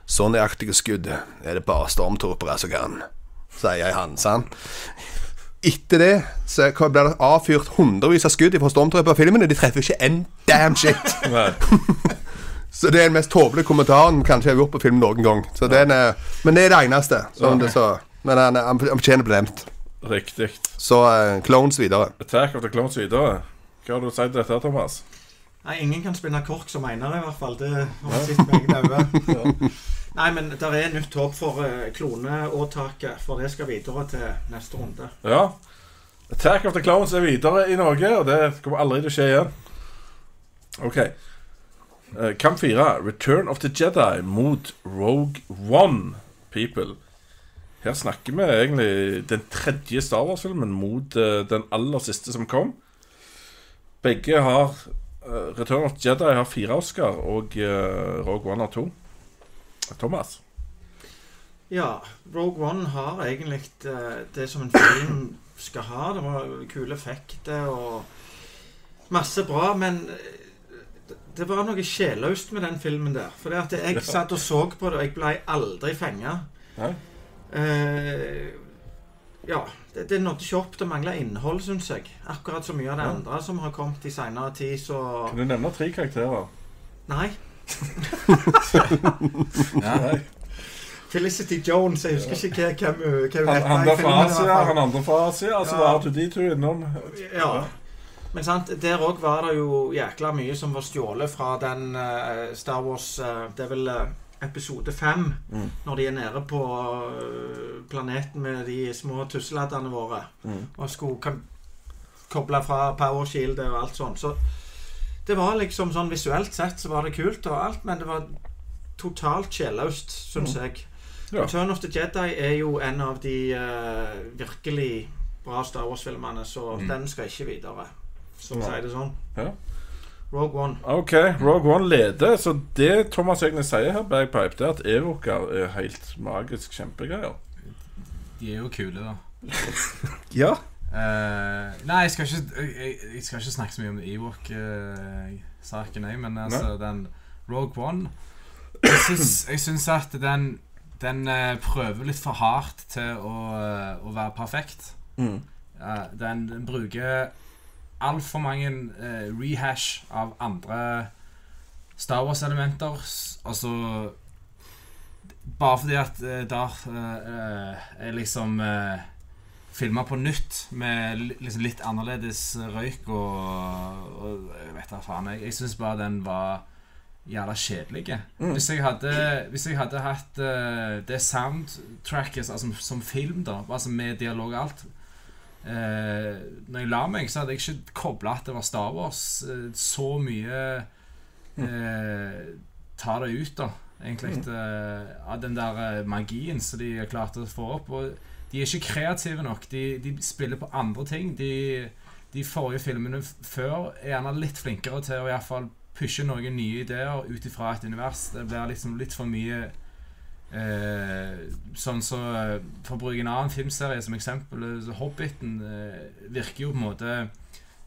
Så nøyaktige skudd er det bare stormtropere som kan, sier han. Sant? Etter det så blir det avfyrt hundrevis av skudd fra stormtrooper-filmene. De treffer ikke en damn shit. Så det er den mest tåpelige kommentaren kanskje jeg har gjort på film noen gang. Så den men det er det eneste. Sånn det, så, men han, han, han fortjener bestemt. Riktig. Så uh, Clones videre. Attack of the Clones videre. Hva har du å si til dette, Thomas? Nei, ingen kan spinne kork som Einar, i hvert fall. Det har sitt sett med egne øyne. Nei, men det er nytt håp for uh, kloneåtaket, for det skal videre til neste runde. Ja. Attack of the Clones er videre i Norge, og det kommer aldri til å skje igjen. OK. Eh, Kamp fire. Return of the Jedi mot Rogue One, people. Her snakker vi egentlig den tredje Star Wars-filmen mot uh, den aller siste som kom. Begge har uh, Return of Jedi har fire Oscar, og uh, Rogue One har to. Thomas? Ja, Rogue One har egentlig det som en film skal ha. Det var kule effekter og masse bra, men det- var noe sjelløst med den filmen der. For jeg satt og så på det, og jeg ble aldri fenga. Eh, ja, det, det nådde ikke opp. Det mangla innhold, syns jeg. Akkurat så mye av det Ja. andre som har kommet i seinere tid, så Kan du nevne tre karakterer? Nei. Nei. Felicity Jones, jeg husker ikke hva, hvem hun- hun Han, heter han i der fra filmen i hvert Asia, fall. han andre fra Asia. Altså Ja. var R2D2 innom. Ja. Men sant, der òg var det jo jækla mye som var stjålet fra den eh, Star Wars eh, Det er vel eh, episode fem. Mm. Når de er nede på eh, planeten med de små tusseladdene våre. Mm. Og skulle koble fra powershieldet og alt sånt. Så det var liksom sånn visuelt sett så var det kult og alt, men det var totalt sjelløst, syns Mm. jeg. Ja. Return of the Jedi er jo en av de uh, virkelig bra Star Wars-filmene, så Mm. den skal ikke videre. Som å sier det sånn. Ja. Rogue One. OK, Rogue One leder. Så det Thomas egentlig sier her, Bagpipe, det er at Evoker er helt magisk kjempegreier. De er jo kule, da. Ja. Uh, nei, jeg skal, ikke, jeg, jeg skal ikke snakke så mye om Ewok-saken, jeg, men altså, den Rogue One Jeg syns, at den den uh, prøver litt for hardt til å, eh, å være perfekt. Mm. Den, den bruker altfor mange eh, rehash av andre Star Wars-elementer. Altså Bare fordi at uh, Darth eh, eh, er liksom uh, filma på nytt med liksom litt annerledes røyk og, og Jeg vet da faen. Jeg, jeg syns bare den var jævla kjedelig. Mm. Hvis, jeg hadde, hvis jeg hadde hatt uh, det soundtracket altså, som film, da, altså med dialog og alt eh, Når jeg la meg, så hadde jeg ikke kobla at det var Star Wars. eh, så mye eh, tar det ut, da, egentlig, eh, av den der eh, magien som de har klart å få opp. Og de er ikke kreative nok. De, de spiller på andre ting. De, de forrige filmene før er gjerne litt flinkere til å i hvert fall pushe noen nye ideer ut ifra et univers. Det blir liksom litt for mye eh, Sånn så eh, For å bruke en annen filmserie som eksempel, eh, så Hobbiten eh, virker jo på en måte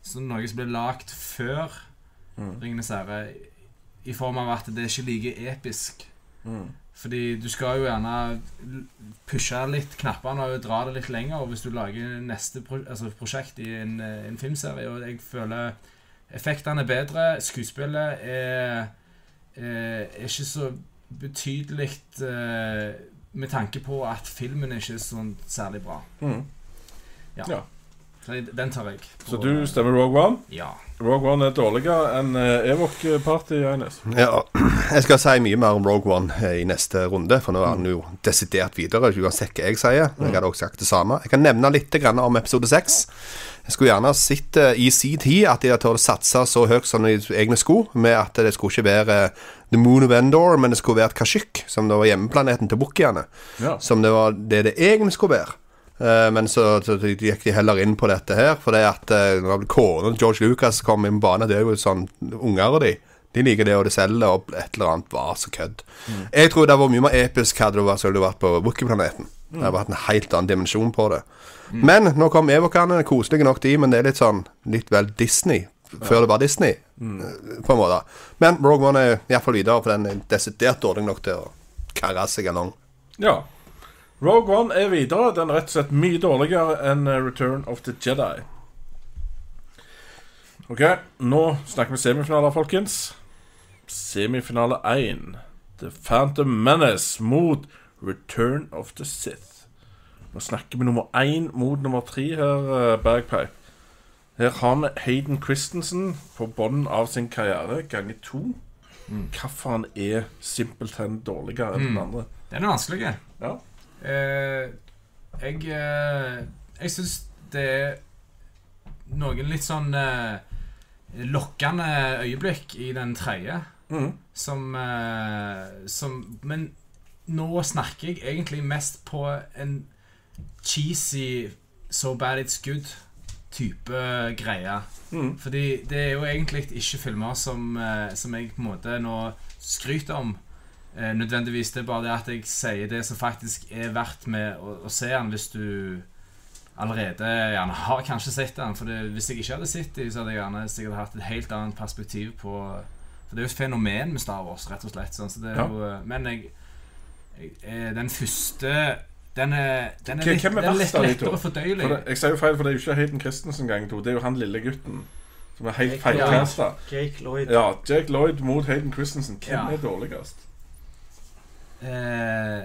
som noe som ble lagd før Mm. Ringenes herre, i form av at det er ikke like episk. Mm. Fordi du skal jo gjerne pushe litt knappene og dra det litt lenger hvis du lager neste pro altså prosjekt i en, eh, en filmserie. Og jeg føler effektene er bedre. Skuespillet er, er, er ikke så betydelig eh, med tanke på at filmen er ikke sånn særlig bra. Mm. Ja. Ja. Så den tar jeg. Så du stemmer Rogue One? Ja. Rogue One er dårligere enn uh, Evok Party, Agnes. Ja, jeg skal si mye mer om Rogue One eh, i neste runde, for nå er den jo desidert videre, uansett hva jeg sier. Jeg hadde også sagt det samme. Jeg kan nevne litt grann om episode 6. Jeg skulle gjerne sett eh, i sin tid at de hadde satse så høyt som de egne sko, med at det skulle ikke være eh, The Moon of Endor, men det skulle være Kashyyyk, som det var hjemmeplaneten til bukkiene. Ja. Som det var det det egentlig skulle være. Eh, men så, så gikk de heller inn på dette her, for det at kona til George Lucas kom inn på banen, det er jo sånn unger og de. De liker det, og det selger, og et eller annet var så kødd. Jeg tror det var mye mer episk hadde vært, hadde det vært på Wookie-planeten. Det har vært en helt annen dimensjon på det. Men nå kom Evokane, koselige nok de, men det er litt sånn litt vel Disney. Før det var Disney, mm. på en måte. Men Rogue One er iallfall videre, for den er desidert dårlig nok til å karre seg along. Ja. Rogue One er videre. Den er rett og slett mye dårligere enn eh, Return of the Jedi. Ok, nå snakker vi semifinaler, folkens. Semifinale 1. The Phantom Menace mot Return of the Sith. Nå snakker vi nummer 1 mot nummer 3 her, eh, Bagpipe. Her har vi Hayden Christensen på bunnen av sin karriere, ganger to. Hvorfor han er simpelthen dårligere enn den andre. Den er vanskelig. Ja. Eh, jeg eh, jeg syns det er noen litt sånn eh, lokkende øyeblikk i den tredje. Mm. Som, eh, som Men nå snakker jeg egentlig mest på en cheesy So bad it's good-type greie. Mm. Fordi det er jo egentlig ikke filmer som, eh, som jeg på en måte nå skryter om. Eh, nødvendigvis. Det er bare det at jeg sier det som faktisk er verdt med å, å se den, hvis du allerede gjerne har kanskje sett den. For det, hvis jeg ikke hadde sett den, så hadde jeg gjerne sikkert hatt et helt annet perspektiv på For det er jo et fenomen med Star Wars, rett og slett. Sånn, så det er Ja. jo, eh, men jeg, eh, Den første Den er, den er litt, hvem er den er litt lettere fordøyelig. For det, jeg sier jo feil, for det er jo ikke Hayden Christensen gang to. Det er jo han lille gutten som er helt feilkasta. Jake Lloyd. Ja, Jake Lloyd mot Hayden Christensen. Hvem Ja. er dårligst? Eh,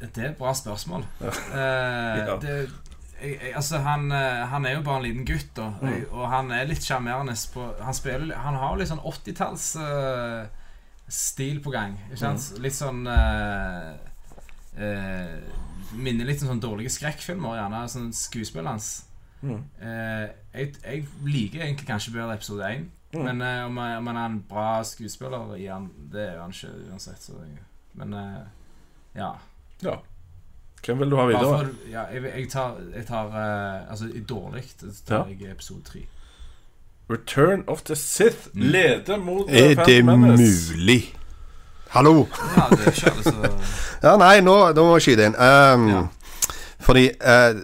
det er et bra spørsmål. Eh, Ja. det, jeg, jeg, altså han, eh, han er jo bare en liten gutt, da, Mm. og, og han er litt sjarmerende. på- Han, spiller- han har jo litt sånn 80-talls eh, stil på gang. Ikke sant? Mm. Litt sånn uh, uh, Minner litt om sånn dårlige skrekkfilmer, gjerne. Sånn skuespillet hans. Mm. Uh, jeg, jeg liker egentlig kanskje bedre episode 1. Mm. Men om, om han er en bra skuespiller i han, det er han ikke uansett. Så jeg, men ja. Ja. Hvem vil du ha videre? for, ja jeg, jeg tar, jeg tar Altså dårlig tar Ja. jeg episode 3. Return of the Sith Mm. leder mot Er uh, det Menace. mulig? Hallo? Ja, det er ikke alle som Ja, nei, nå, nå må jeg skyte inn. Um, Ja. Fordi uh,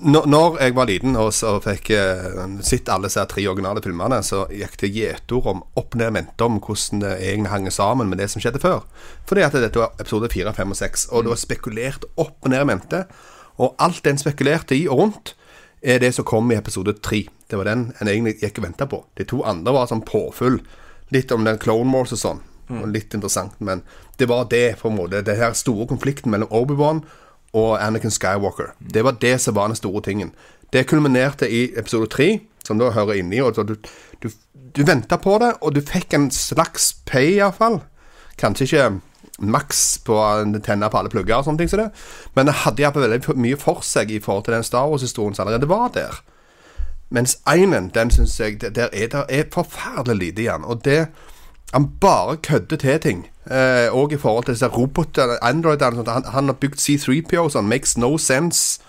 når, når jeg var liten og så fikk uh, sett alle disse tre originale filmene, så gikk det gjetord om opp ned mente om hvordan det egentlig hang sammen med det som skjedde før. Fordi at dette var episode fire, fem og seks, og det var spekulert opp og ned mente. Og alt den spekulerte i og rundt, er det som kom i episode tre. Det var den en egentlig gikk og venta på. De to andre var sånn påfyll. Litt om den Clone Wars og sånn. Og litt interessant, men det var det, på en måte. Den her store konflikten mellom Obi-Wan og Anakin Skywalker. Det var det som var den store tingen. Det kulminerte i episode tre, som da hører inni, og du, du, du venta på det, og du fikk en slags pay, iallfall. Kanskje ikke maks på å tenne på alle plugger og sånne ting som det, men det hadde iallfall veldig mye for seg i forhold til den Star Wars-historien som allerede var der. Mens einen, den syns jeg Der er det er forferdelig lite igjen. Og det Han bare kødder til ting. Eh, og i forhold til disse robotene, Androidene. Han, han har bygd C3PO og sånn. Makes no sense.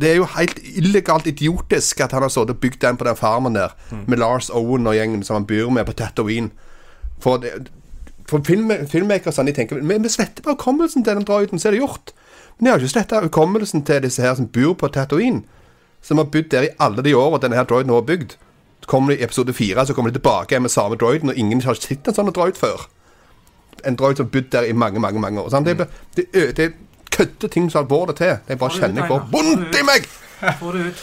Det er jo helt illegalt idiotisk at han har sittet og bygd den på den farmen der, med Lars Owen og gjengen som han bor med på Tatooine. For, det, for film, filmmakere de tenker Vi, vi sletter bare hukommelsen til den droiden, så er det gjort. Men de har ikke sletta hukommelsen til disse her som bor på Tatooine. Som har bodd der i alle de årene denne her droiden har bygd. Så kommer de i episode fire, så kommer de tilbake med samme droiden, og ingen har sett en sånn droid før. En droid som har bodd der i mange, mange mange år. Sant? Det, er- det, er- det er kødde ting så alvorlig det til. Jeg bare kjenner jeg får vondt i meg! Få det ut.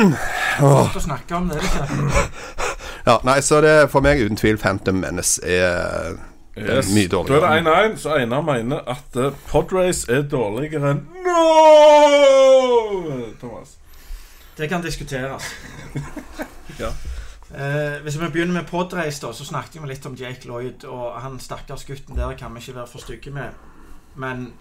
Godt å snakke om det, er ikke? Ja, nei, så det for meg uten tvil Phantom Menace er er Yes. mye Da er det 1-1, så Einar mener at eh, Podrace er dårligere enn No! Thomas. Det kan diskuteres. Ja. Eh, hvis vi begynner med Podreis, da, så snakket vi litt om Jake Lloyd. Og han stakkars gutten der kan vi ikke være for stygge med. Men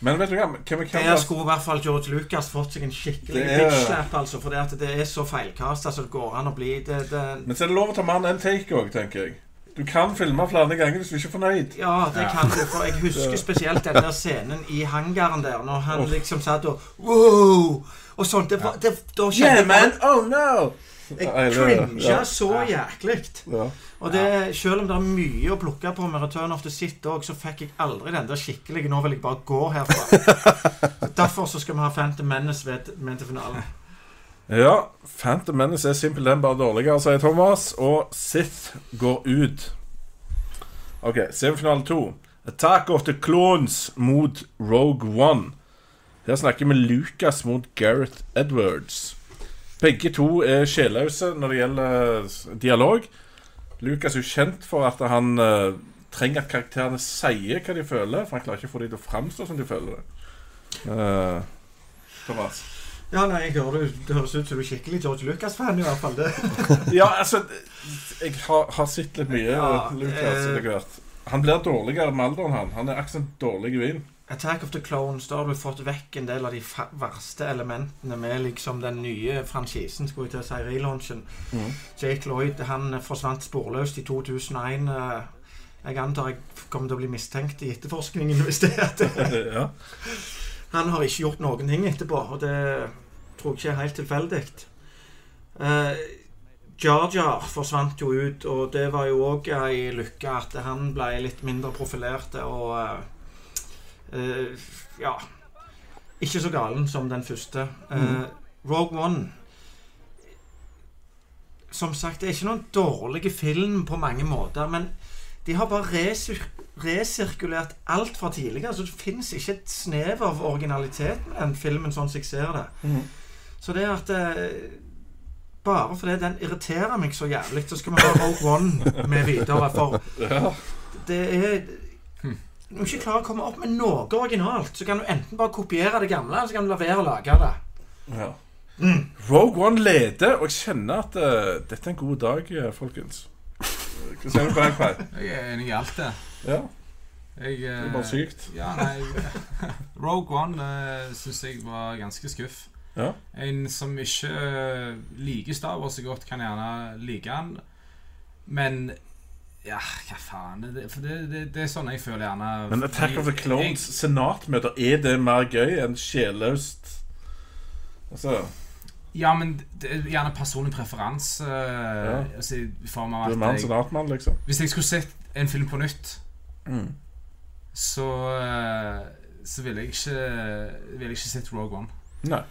Men vet du hva? kan vi kan der skulle i hvert fall George Lucas fått seg en skikkelig bitch-slap. Altså, for det, er så feilkasta som det går an å bli. Det, det, Men så er det lov å ta mer enn én take òg, tenker jeg. Du kan filme flere ganger hvis du ikke er fornøyd. Ja, det kan du. For jeg husker spesielt den der scenen i hangaren der, når han liksom satt og Wow! Og sånt. Det, var- det, da kjente Yeah, man! Oh no! Jeg cringa ja. så jæklig. Ja. Og det, selv om det er mye å plukke på med Return of the Sith òg, så fikk jeg aldri den der skikkelige 'nå vil jeg bare gå herfra'. Så Derfor så skal vi ha Phantom Menace ved, med til finalen. Ja, Phantom Menace er simpelthen bare dårligere, sier Thomas. Og Sith går ut. OK, semifinale to. Attack of the Clones mot Rogue One. Her snakker vi Lucas mot Gareth Edwards. Begge to er sjelløse når det gjelder dialog. Lucas er jo kjent for at han uh, trenger at karakterene sier hva de føler, for han klarer ikke å få dem til å framstå som de føler det. Uh, Thomas? Ja, nei, jeg hører du, Det høres ut som du er skikkelig George Lucas-fan, i hvert fall. det Ja, altså Jeg har, har sett litt mye Ja, Lucas eh, etter hvert. Han blir dårligere med alderen, han. Han er akkurat dårlig vin. Attack of the Clones, da har du fått vekk en del av de verste elementene med liksom den nye franchisen, skulle jeg til å si, relaunchen. Mm. Jake Lloyd han eh, forsvant sporløst i 2001. eh, Jeg antar jeg kommer til å bli mistenkt i etterforskningen hvis det er det. ja. Han har ikke gjort noen ting etterpå, og det tror jeg ikke er helt tilfeldig. Uh, Jar Jar forsvant jo ut, og det var jo òg ei lykke at han ble litt mindre profilert og eh, eh, Ja. Ikke så galen som den første. Eh, Mhm. Rogue One Som sagt, det er ikke noen dårlig film på mange måter, men de har bare resir resirkulert alt fra tidligere. Så det fins ikke et snev av originalitet med den filmen, sånn som jeg ser det. Mm. Så det er at eh, Bare fordi den irriterer meg så jævlig, så skal vi ha Rogue One med videre. For det er Når du ikke klarer å komme opp med noe originalt, så kan du enten bare kopiere det gamle, eller så kan du la være å lage det. ja. Rogue One leder, og jeg kjenner at uh, dette er en god dag, eh, folkens. Hva sier du på den, Kai? Jeg er enig i alt det. Ja. Jeg, Det eh, er bare sykt. Ja, nei Rogue One uh, syns jeg var ganske skuff. Ja. En som ikke eh, liker Star Wars så godt, kan gjerne like han. Men ja, hva faen? Det, for det, det, det er sånn jeg føler gjerne Men Attack of the Jeg- Clones senatmøter, er det mer gøy enn sjelløst Altså Ja, men det er gjerne personlig preferanse. eh, Ja. altså, I form av Du er at mer en senatmann, liksom? Hvis jeg skulle sett en film på nytt, Mm. så eh, Så ville jeg ikke Ville jeg ikke sett Rogue One. Nei.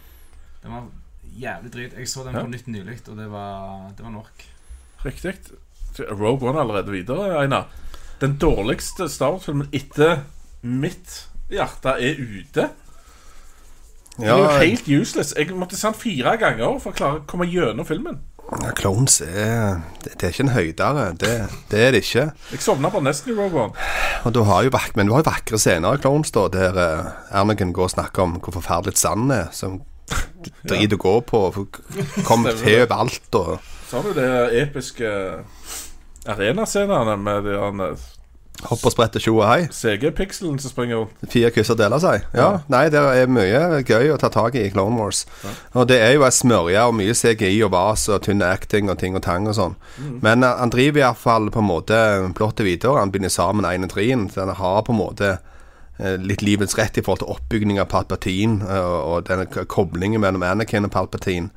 Den var jævlig drit. Jeg så den Ja. på nytt nylig, og det var, det var nok. Riktig. Rogue One allerede videre, Einar. Den dårligste Star Wars-filmen etter mitt hjerte er ute. Det er jo helt useless. Jeg måtte se den fire ganger for å klare å komme gjennom filmen. ja, Clones er det, er ikke en høydere. Det, det er det ikke. Jeg sovna bare nesten i Rogue One. Og du har jo vak Men du har jo vakre scener i Clones, da, der Anakin går og snakker om hvor forferdelig sand er. Som drit å gå på. Kommer til overalt og Så har du det episke arenascenene med de han, eh, hopper og sprette tjo og hei. CG-pikselen som springer rundt. Fire kysser deler seg. Ja, Ja. Nei, det er mye gøy å ta tak i i Clone Wars. Og det er jo ei smørje og mye CGI og vas og tynn acting og ting og tang og sånn. Men eh, han driver iallfall på en måte plottet videre. Han binder sammen én og treen. Så han har på en måte eh, litt livets rett i forhold til oppbygging av Palpatine og, og denne koblingen mellom Anakin og Palpatine.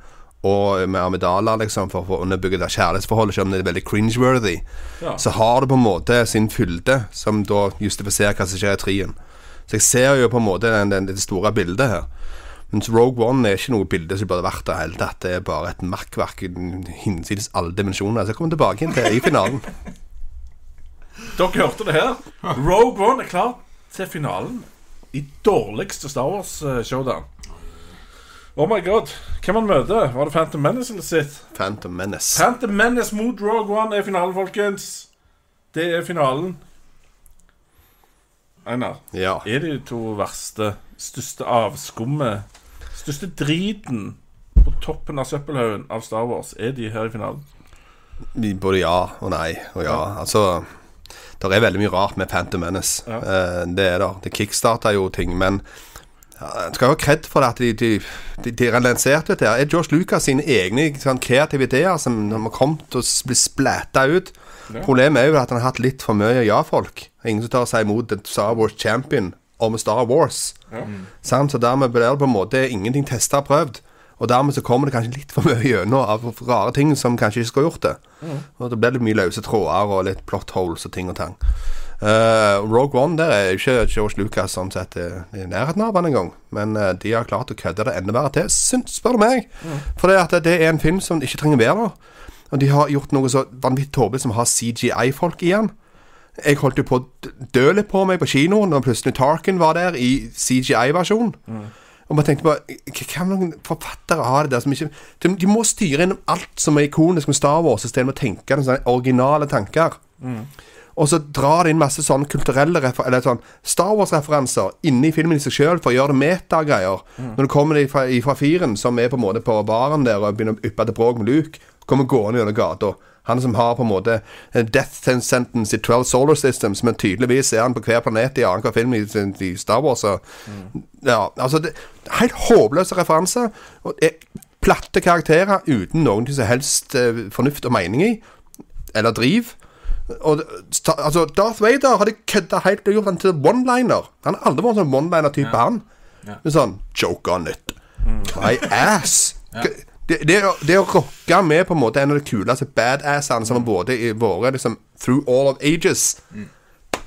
Og med Amidala, liksom, for å få underbygge det kjærlighetsforholdet, selv om det er veldig cringeworthy. Ja. Så har det på en måte sin fylde, som da justifiserer hva som skjer i trien. Så jeg ser jo på en måte den, den, det store bildet her. Mens Rogue One er ikke noe bilde som burde vært der hele tatt. Det er bare et makkverk hinsides alle dimensjoner. Så jeg kommer tilbake inn til i finalen. Dere hørte det her. Rogue One er klar til finalen i dårligste Star Wars-showdown. Oh my god. Hvem han møter? Var det Phantom Menace eller sitt? Phantom Menace. Phantom Menace mot Rogue One er finalen, folkens. Det er finalen. Einar, Ja. er de to verste, største avskummet, største driten på toppen av søppelhaugen av Star Wars, er de her i finalen? Både ja og nei og ja. Altså Det er veldig mye rart med Phantom Menace. Ja. Eh, det er det. Det kickstarta jo ting, men en skal jo ha kred for det at de, de, de, de lanserte dette. her. Er George Lucas sine egne sånn, kreative ideer som har kommet til å s- bli ut? Ja. Problemet er jo at han har hatt litt for mye ja-folk. Ingen som tar seg imot en Star Wars champion om Star Wars. Ja. Sant? Så dermed blir det på en måte ingenting testa og prøvd. Og dermed så kommer det kanskje litt for mye gjennom av rare ting som kanskje ikke skulle gjort det. Og det blir litt mye løse tråder og litt plot holes og ting og tang. Eh, Rogue One der er ikke George Lucas sånn sett i nærheten av han engang. Men uh, de har klart å kødde det enda verre til, syns, spør du meg. For det, er en film som ikke trenger være der. Og de har gjort noe så vanvittig tåpelig som å ha CGI-folk i den. Jeg holdt jo på å dø litt på meg på kinoen når plutselig Tarkin var der i CGI-versjon. Og man tenkte bare Hva noen forfattere har det der som ikke De, de må styre innom alt som er ikonisk med Star Wars, istedenfor å tenke den sånne originale tanker. Og så drar det inn masse sånne kulturelle Eller sånn Star Wars-referanser inni filmen i seg sjøl for å gjøre det metagreier. Når du kommer de fra, fra firen, som er på en måte på baren der og begynner å yppe til bråk med Luke, kommer gående gjennom gata. Han som har på en måte en death sentence i 12 solar systems, men tydeligvis er han på hver planet i annenhver film i, i Star Wars. Mm. ja, altså det, Helt håpløse referanser. Og platte karakterer uten noen som helst eh, fornuft og mening i. Eller driv. Og altså, Darth Vader hadde kødda helt og gjort han til one-liner. Han har aldri vært en sånn one-liner-type, han. Men sånn Joke on it. My ass. Det, det, å- det å rocke med på en måte en av de kuleste badassene som har vært i våre liksom, through all of ages.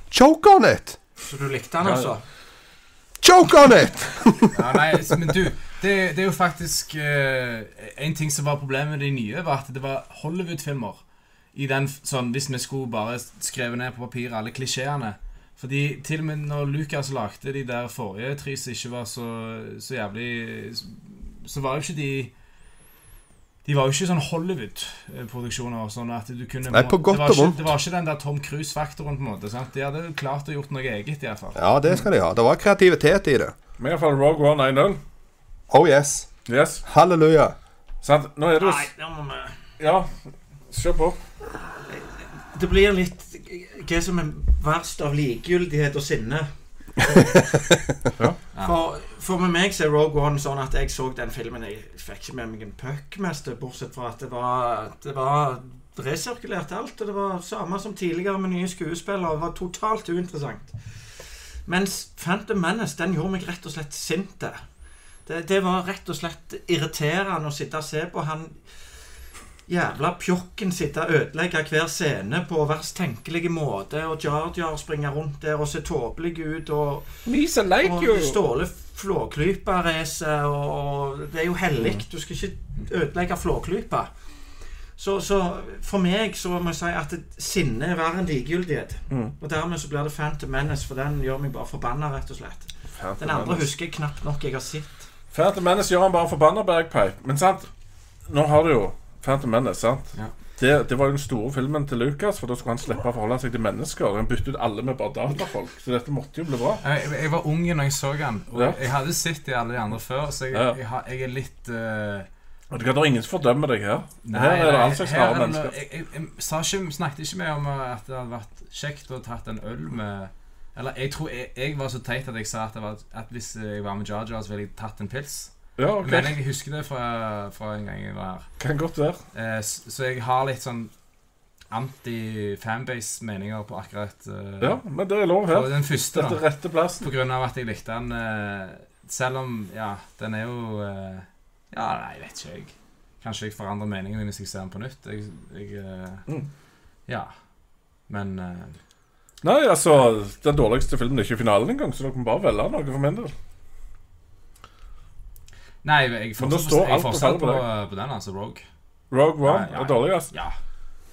Choke on it! Så du likte han, altså? Choke on it! Ja, nei, men du, det, det er jo faktisk eh, En ting som var problemet med de nye, var at det var Hollywood-filmer. I den, sånn, Hvis vi skulle bare skrevet ned på papir alle klisjeene. Fordi til og med når Lucas lagde de der forrige tre som ikke var så, så jævlig Så var jo ikke de De var jo ikke sånn Hollywood-produksjoner. Sånn at du kunne Nei, på godt det var og ikke, vondt. Det var ikke den der Tom Cruise-faktoren. på en måte sant? De hadde jo klart å gjort noe eget, i hvert fall. Ja, det skal de ha. Det var kreativitet i det. Men iallfall Rogue One 1-0. Oh yes. Yes. Halleluja. Sant? Nå er det jo Nei, nå må vi Ja, kjør på. Det blir litt hva som er verst av likegyldighet og sinne. For, for med meg så er Rogue One sånn at jeg så den filmen Jeg fikk ikke med meg en puck mest, bortsett fra at det var Det var resirkulert alt. Og det var samme som tidligere med nye skuespillere. Det var totalt uinteressant. Mens Phantom Menace den gjorde meg rett og slett sint. Det, det var rett og slett irriterende å sitte og se på han jævla pjokken sitte og ødelegge hver scene på verst tenkelige måte, og Jar Jar springe rundt der og se tåpelig ut, og, like og Ståle Flåklypa-race, og det er jo hellig. Du skal ikke ødelegge flåklypa. Så, så for meg så må jeg si at sinne er verre enn likegyldighet. Mm. Og dermed så blir det Phantom Menace, for den gjør meg bare forbanna, rett og slett. Den andre husker jeg knapt nok jeg har sett. Phantom Menace gjør han bare forbanna Bergpipe. Men sant, nå har du jo Phantom Menace, sant? Ja. Det, det var jo den store filmen til Lucas, for da skulle han slippe å forholde seg til mennesker. Han byttet ut alle med bare datafolk. Så dette måtte jo bli bra. Jeg, jeg var ung når jeg så den, og Ja. jeg hadde sett de alle de andre før, så jeg, jeg, jeg er litt uh... Det er ingen som fordømmer deg her. Nei, her er det all slags rare er mennesker. Jeg, ikke, snakket ikke med om at det hadde vært kjekt å tatt en øl med Eller jeg tror jeg, var så teit at jeg sa at, det var, at hvis jeg var med Jar, så ville jeg tatt en pils. Ja, okay. Men jeg husker det fra, fra en gang jeg var her. Kan godt være. Eh, så, så jeg har litt sånn anti-fanbase-meninger på akkurat eh, Ja, men det er lov her. den første, Dette er rette plassen. På grunn av at jeg likte den eh, Selv om, ja, den er jo eh, Ja, nei, vet ikke jeg. Kanskje jeg forandrer meningen min hvis jeg ser den på nytt. Jeg, jeg eh, Mm. Ja. Men eh, Nei, altså, den dårligste filmen er ikke finalen engang, så dere må bare velge noe for min del. Nei, jeg da fortsatt, på på på, på den, altså. Rogue. Rogue One Ja, ja, er dårligst. Ja.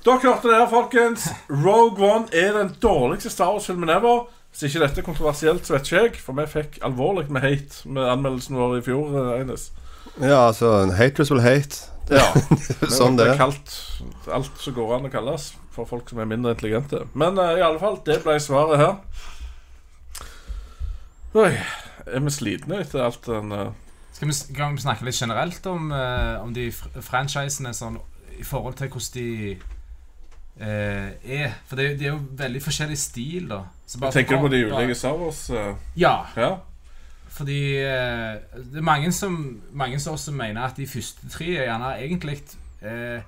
Dere hørte det her, folkens. Rogue One er den dårligste Star Wars-filmen ever. Hvis ikke dette er kontroversielt, så vet ikke jeg. For vi fikk alvorlig med hate med anmeldelsen vår i fjor. eh, Eines. Ja, altså Haters will hate. Ja. sånn det er kalt alt som går an å kalles for folk som er mindre intelligente. Men uh, i alle fall, det ble svaret her. Oi, er vi slitne etter alt den eh, Skal vi, skal vi snakke litt generelt om, eh, om de franchisene sånn, i forhold til hvordan de eh, er? For det, de er jo veldig forskjellig stil, da. Tenker du på de ulike Star Wars? eh? Ja. ja. Fordi eh, det er mange som Mange som også mener at de første tre er gjerne egentlig eh,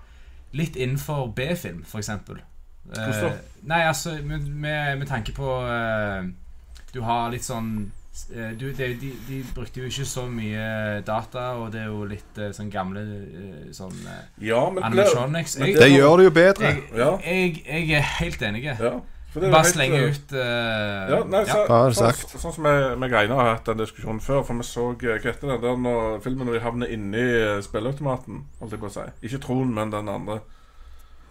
litt innenfor B-film, f.eks. Da? nei, altså med, med, med tanke på eh, Du har litt sånn eh, du, de, de, de brukte jo ikke så mye data, og det er jo litt eh, sånn gamle eh, sånn eh, Ja, men animatronics. Jeg- Det gjør det jo bedre. Jeg, Ja. jeg, jeg er helt enig. det jo Bare slenge eh, ut uh, Ja, nei, så, har du sånn, sagt? sånn som og Einar har hatt den diskusjonen før. For vi så eh, Hva heter den der når filmen når de havner inni eh, spilleautomaten? Holdt jeg på å si. Ikke Tron, men den andre.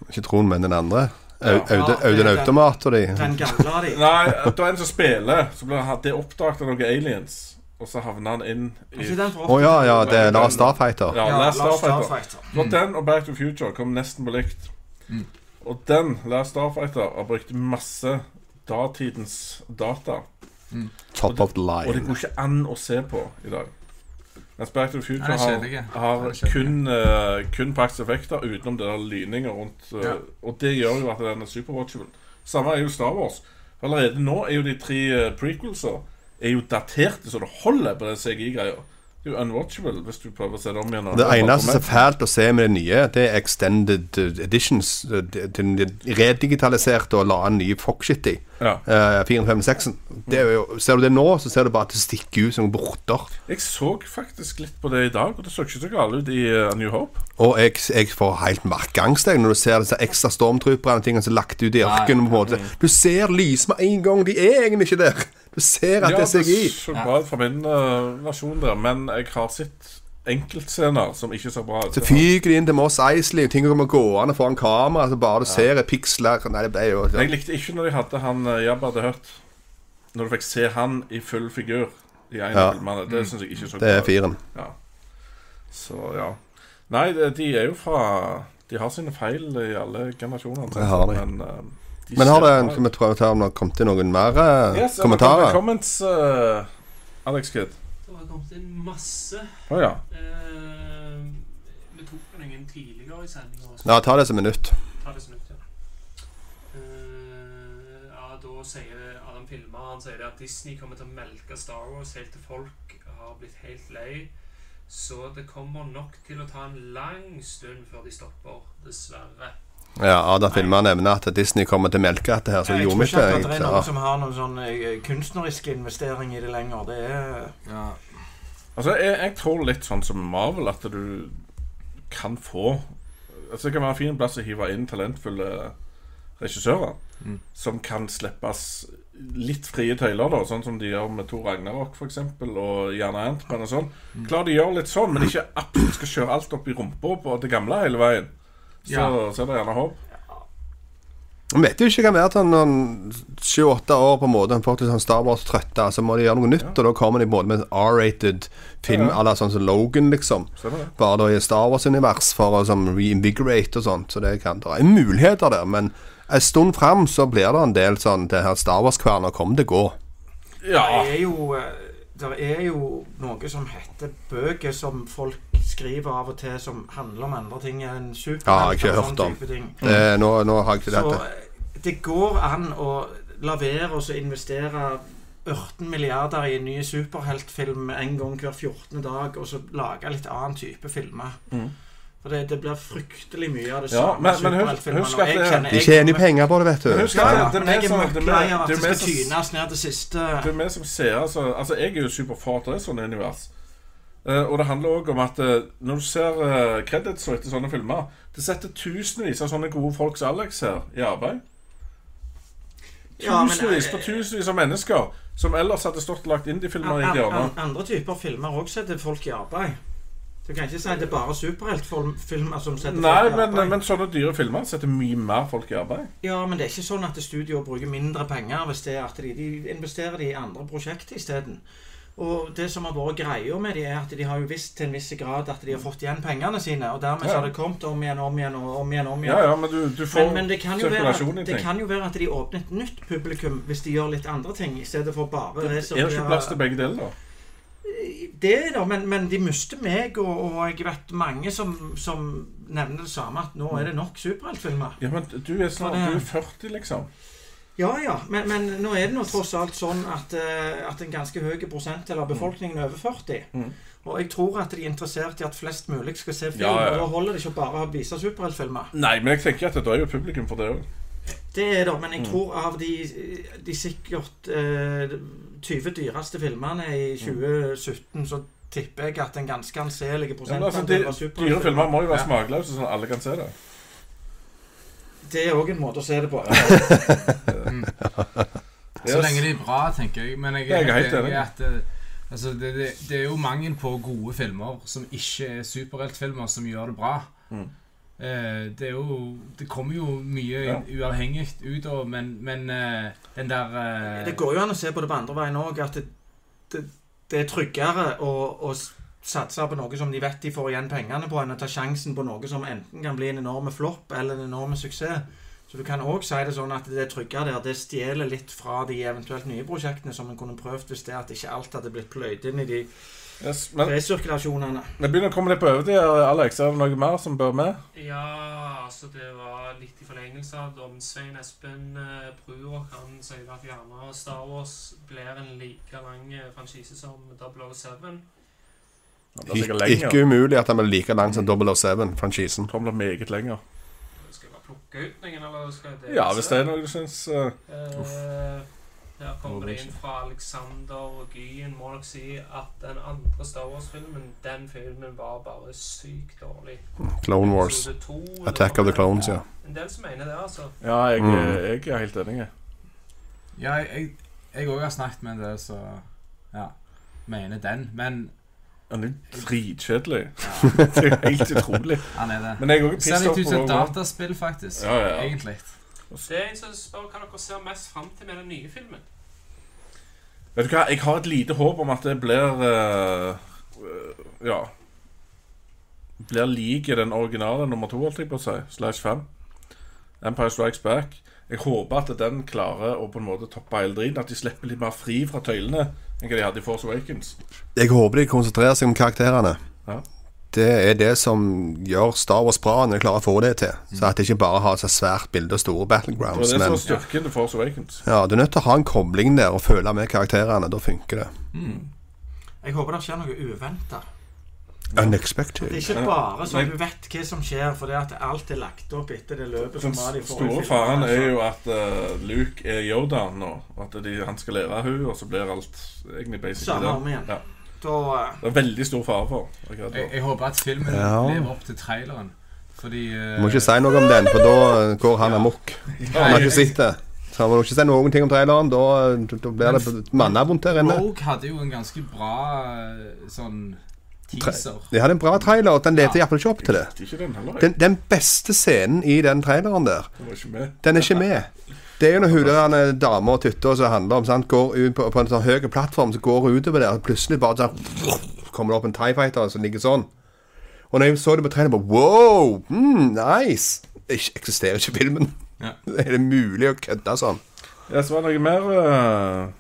Ikke Tron, men den andre. Audun Ja, Automat og de. Den gamle av de. Nei, det er en som spiller. Så blir han- det oppdaget av noen aliens. Og så havner han inn i Å oh, ja, ja, det er Lars Starfighter. Ja, Last Starfighter. Starfighter. Så den og Back to the Future kom nesten på likt. Mm. Og den, Lars Starfighter, har brukt masse datidens data. Top of the line. Og det går ikke an å se på i dag. Mens Back to the Future Nei, har, har kun, uh, kun praktiske effekter utenom det der lyninger rundt. Uh, Ja. Og det gjør jo at den er superwatchable. Samme er jo Star Wars. Allerede nå er jo de tre eh, prequelser Er jo daterte så det holder på den CGI-greia. Det er jo unwatchable hvis du prøver å se det om igjen. Det eneste som er fælt å se med det nye, det er extended editions. Den redigitaliserte og la en ny fuckshit i. Ja. Uh, 456. Det er ser du det nå, så ser du bare at det stikker ut som borter. Jeg så faktisk litt på det i dag, og det så ikke så galt ut i uh, New Hope. Og jeg, jeg får helt markangst når du ser disse ekstra stormtrooperne og tingene som er lagt ut i ørkenen. Du ser lys med en gang. De er egentlig ikke der. Du ser at ja, det er CGI. så bra ut fra min uh, versjon der, men jeg har sett enkeltscener som ikke ser bra ut. Så fyker de inn til Moss Eisley, ting kommer gående foran kamera, så bare du ser et piksler Nei, det ble jo Jeg likte ikke når de hadde han eh, Jabba the Hutt. Når du fikk se han i full figur i en Ja. filmene. Det syns jeg ikke så Det er firen. Ja. Så ja. Nei, de er jo fra De har sine feil i alle generasjoner. Det har de. Men, eh, de Men har det en. Skal vi prøve å ta om det har kommet til noen mer eh, Yes, er kommentarer? Comments, uh, Alex Kidd. Det har kommet inn masse. Oh, ja. Eh, vi tok noen tidligere i sendinga. Ja, ta det som en nytt. Ta det som nytt, ja. Eh, ja, da sier Adam Filmer Han sier det at Disney kommer til å melke Star Wars helt til folk har blitt helt lei. Så det kommer nok til å ta en lang stund før de stopper, dessverre. Ja, Ada Filmer nevner at Disney kommer til å melke dette her, så Jeg gjorde tror vi ikke ikke at det er noen som har noen sånn eh, kunstnerisk investering i det lenger. Det er Altså, jeg, jeg tror litt sånn som Marvel, at du kan få Altså, det kan være en fin plass å hive inn talentfulle regissører Mm. som kan slippes litt frie tøyler, da, sånn som de gjør med Tor Ragnarok f.eks., og gjerne Antman og sånn. Mm. Klarer de gjør litt sånn, men ikke absolutt skal kjøre alt opp i rumpa på det gamle hele veien. Så, Ja. så er det gjerne håp. Man vet jo ikke hva være til han sju-åtte år på en måte en faktisk sånn Star Wars trøtte, så må de gjøre noe nytt, og da kommer de på en måte med en R-rated film Ja. à la sånn som Logan, liksom. Bare da i Star Wars-univers for å sånn reinvigorate og sånt. Så det kan Det er muligheter der, men en stund fram så blir det en del sånn Det her Star Wars-kverna kommer til å gå. Ja. Det er jo eh, Det er jo noe som heter bøker som folk skriver av og til som handler om andre ting enn superhelter. Ja, jeg har ikke hørt om. ting. Nå, nå har jeg ikke dette. Så det går an å la være å så investere 18 milliarder i en ny superheltfilm en gang hver 14. dag, og så lage litt annen type filmer. Mm. For det, det blir fryktelig mye av det Ja, samme. men- men husk- husk at kjenner- De tjener jo penger på det, vet du. Men husk Ja, at ja, det, er jeg er det, møkklei av at det skal som tynes ned til siste Det er vi som ser altså, altså Jeg er jo superfat av det sånt univers. Uh, og det handler òg om at uh, når du ser uh, credits og etter sånne filmer Det setter tusenvis av sånne gode folk som Alex her, i arbeid. Tusenvis eh, på tusenvis av mennesker som ellers hadde stått og lagt indie-filmer i An- et hjørne. an- Andre typer filmer òg setter folk i arbeid. Du kan ikke si at det er bare superheltfilmer som setter Nei, folk i arbeid. arbeid. men sånne dyre filmer setter mye mer folk i arbeid. Ja, men det er ikke sånn at studioer bruker mindre penger hvis det er at de, de investerer de i andre prosjekter isteden. Og det som har vært greia med de er at de har jo visst til en viss grad at de har fått igjen pengene sine, og dermed så har det kommet om igjen, om igjen om igjen. om igjen. Ja, ja, men du, du får men, men det, kan jo være, at- det kan jo være at de åpner et nytt publikum hvis de gjør litt andre ting, i stedet for bare Er det ikke plass til begge deler, da? Det det, men, men de mister meg, og, og jeg vet mange som, som nevner det samme, at nå er det nok superheltfilmer. Ja, men du er snart Du er 40, liksom. Ja, ja, men, men nå er det nå tross alt sånn at, eh, at en ganske høy prosentdel av befolkningen er over 40. Mm. Og jeg tror at de er interessert i at flest mulig skal se film. Ja, ja. Og da holder det ikke å bare vise superheltfilmer. Nei, men jeg tenker at det er jo publikum for det òg. Det er det, men jeg Mm. tror av de, de sikkert eh, 20 dyreste filmene i 2017, så tipper jeg at en ganske anselig Ja, prosentandel altså, de, dyre filmer må jo være Ja. smakløse, sånn at alle kan se det. Det er òg en måte å se det på. Så lenge de er bra, tenker jeg. Men jeg Jeg er helt helt enig at eh, altså, det, det, det er jo mangel på gode filmer som ikke er superheltfilmer, som gjør det bra. Mm. Eh, det er jo Det kommer jo mye Ja. uavhengig ut av, men, men eh, den der eh, Det går jo an å se på det på andre veien òg, at det, det, det er tryggere å, å satse på noe som de vet de får igjen pengene på, enn å ta sjansen på noe som enten kan bli en enorm flopp eller en enorm suksess. Så du kan òg si det sånn at det er tryggere der. Det stjeler litt fra de eventuelt nye prosjektene som en kunne prøvd hvis det at ikke alt hadde blitt pløyd inn i de Yes, men resirkulasjonene. vi begynner å komme litt på overtid. Alex, er det noe mer som bør med? Ja, altså det var litt i forlengelse av Dom Svein Espen eh, Bruer han sier at gjerne Star Wars blir en like lang eh, franchise som 007. Det blir sikkert ikke umulig at den blir like lang som 007-franchisen. Det blir meget lenger. Skal jeg bare plukke ut noen, eller skal jeg Ja, hvis det er noe du syns uh, Eh, her kommer det inn fra Alexander Gyen. Må nok si at den andre Star Wars-filmen, den filmen var bare sykt dårlig. Clone Wars. To, Attack of the Clones, ja. En del som mener det, altså. Ja, jeg, Mm. jeg er helt enig. Ja, jeg jeg òg har snakket med en del som ja, mener den, men Han er dritkjedelig. det er helt utrolig. han er det. Men jeg er også Det ser litt ut som et dataspill, faktisk. Ja, ja, ja. Egentlig. Det er en som spør hva dere ser mest fram til med den nye filmen. Vet du hva, jeg har et lite håp om at det blir uh, uh, Ja. Blir lik den originale nummer to, holdt jeg på å si. Slash 5. Empire Strikes Back. Jeg håper at den klarer å på en måte toppe hele driten. At de slipper litt mer fri fra tøylene enn hva de hadde i Force Awakens. Jeg håper de konsentrerer seg om karakterene. Ja. Det er det som gjør Star Wars bra, når de klarer å få det til. Så at det ikke bare har så svært bilde og store Det er battlegrounds. det som er styrken til Force Awakens. ja, du er nødt til å ha en kobling der og føle med karakterene. Da funker det. Jeg håper det skjer noe uventa. Unexpected. Det er ikke bare så du vet hva som skjer, for det at alt er lagt opp etter det løpet Den de store faren er jo at uh, Luke er Yoda nå. At de, han skal lære henne, og så blir alt egentlig basic. Samme om igjen. Ja. Da eh, Det er veldig stor fare for. akkurat Jeg, nå. jeg håper at filmen Ja. lever opp til traileren. Fordi eh, Du må ikke si noe om den, for da går han amok. Han har ikke sett det. Så han må ikke si noen ting om traileren. Da, da blir det mannevondt der inne. Rogue hadde jo en ganske bra eh, sånn teaser. De hadde en bra trailer, og den levde iallfall ikke opp til det. Det ikke den heller. jeg. Den, den beste scenen i den traileren der, Den var ikke med. den er ikke med. Det er jo når hun der eh, dama og tytta som handler om, sant? går ut på, på en sånn høy plattform, så går hun utover der, og plutselig bare sånn kommer det opp en Tie Fighter som ligger sånn. Og når jeg så det på trening, bare wow, mm, nice. Det eksisterer ikke filmen. Ja. Er det mulig å kødde sånn? Ja, så var det noe mer uh...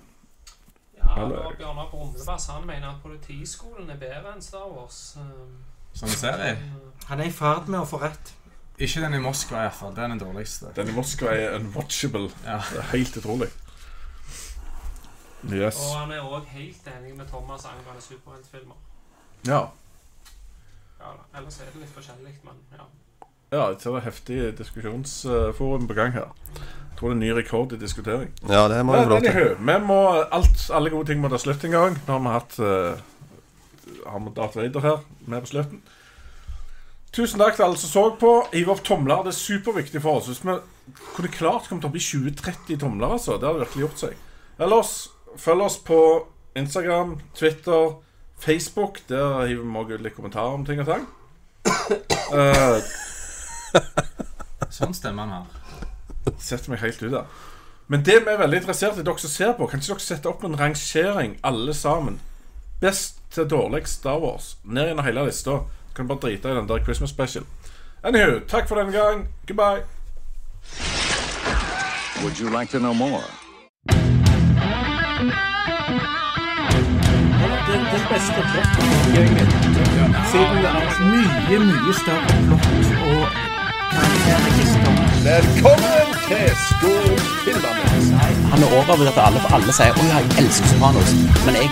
Ja, det var Bjørnar Brumlebass han mener at politiskolen er bedre enn Star Wars. Sånn Som serie. Han er i ferd med å få rett. Ikke den i Moskva, iallfall. Den er den dårligste. Den i Moskva er unwatchable. Ja. Det er helt utrolig. Yes. Og han er òg helt enig med Thomas angående superheltfilmer. Ja. Ja, da. ellers er det litt forskjellig, men ja. ja, jeg ser det er heftig diskusjonsforum på gang her. Jeg tror det er en ny rekord i diskutering. Ja, det må jeg få lov til. vi må alt, alle gode ting må ta slutt en gang. Nå har vi hatt uh, Har vi Darth Vader her med på slutten. Tusen takk til alle som så på. Hiv opp tomler. Det er superviktig for oss. Hvis vi kunne klart kommet opp i 20-30 tomler, altså. Det hadde virkelig gjort seg. Ellers, følg oss på Instagram, Twitter, Facebook. Der hiver vi også ut litt kommentarer om ting og tang. Uh, Sånn stemmer han her. setter meg helt ut der. Men det vi er veldig interessert i, dere som ser på, kan ikke dere sette opp en rangering, alle sammen? Best til dårligst Star Wars. Ned gjennom hele lista. Kan bare drite i den der Christmas special. Anywho, takk for denne gang. Goodbye. Would you like to know more? Den, den beste plottgjengen. Siden det er mye, mye større plott og karakterregister. Velkommen til Skogfilmene. Han er overbevist at alle, for alle sier 'Å ja, jeg elsker Sopranos', men jeg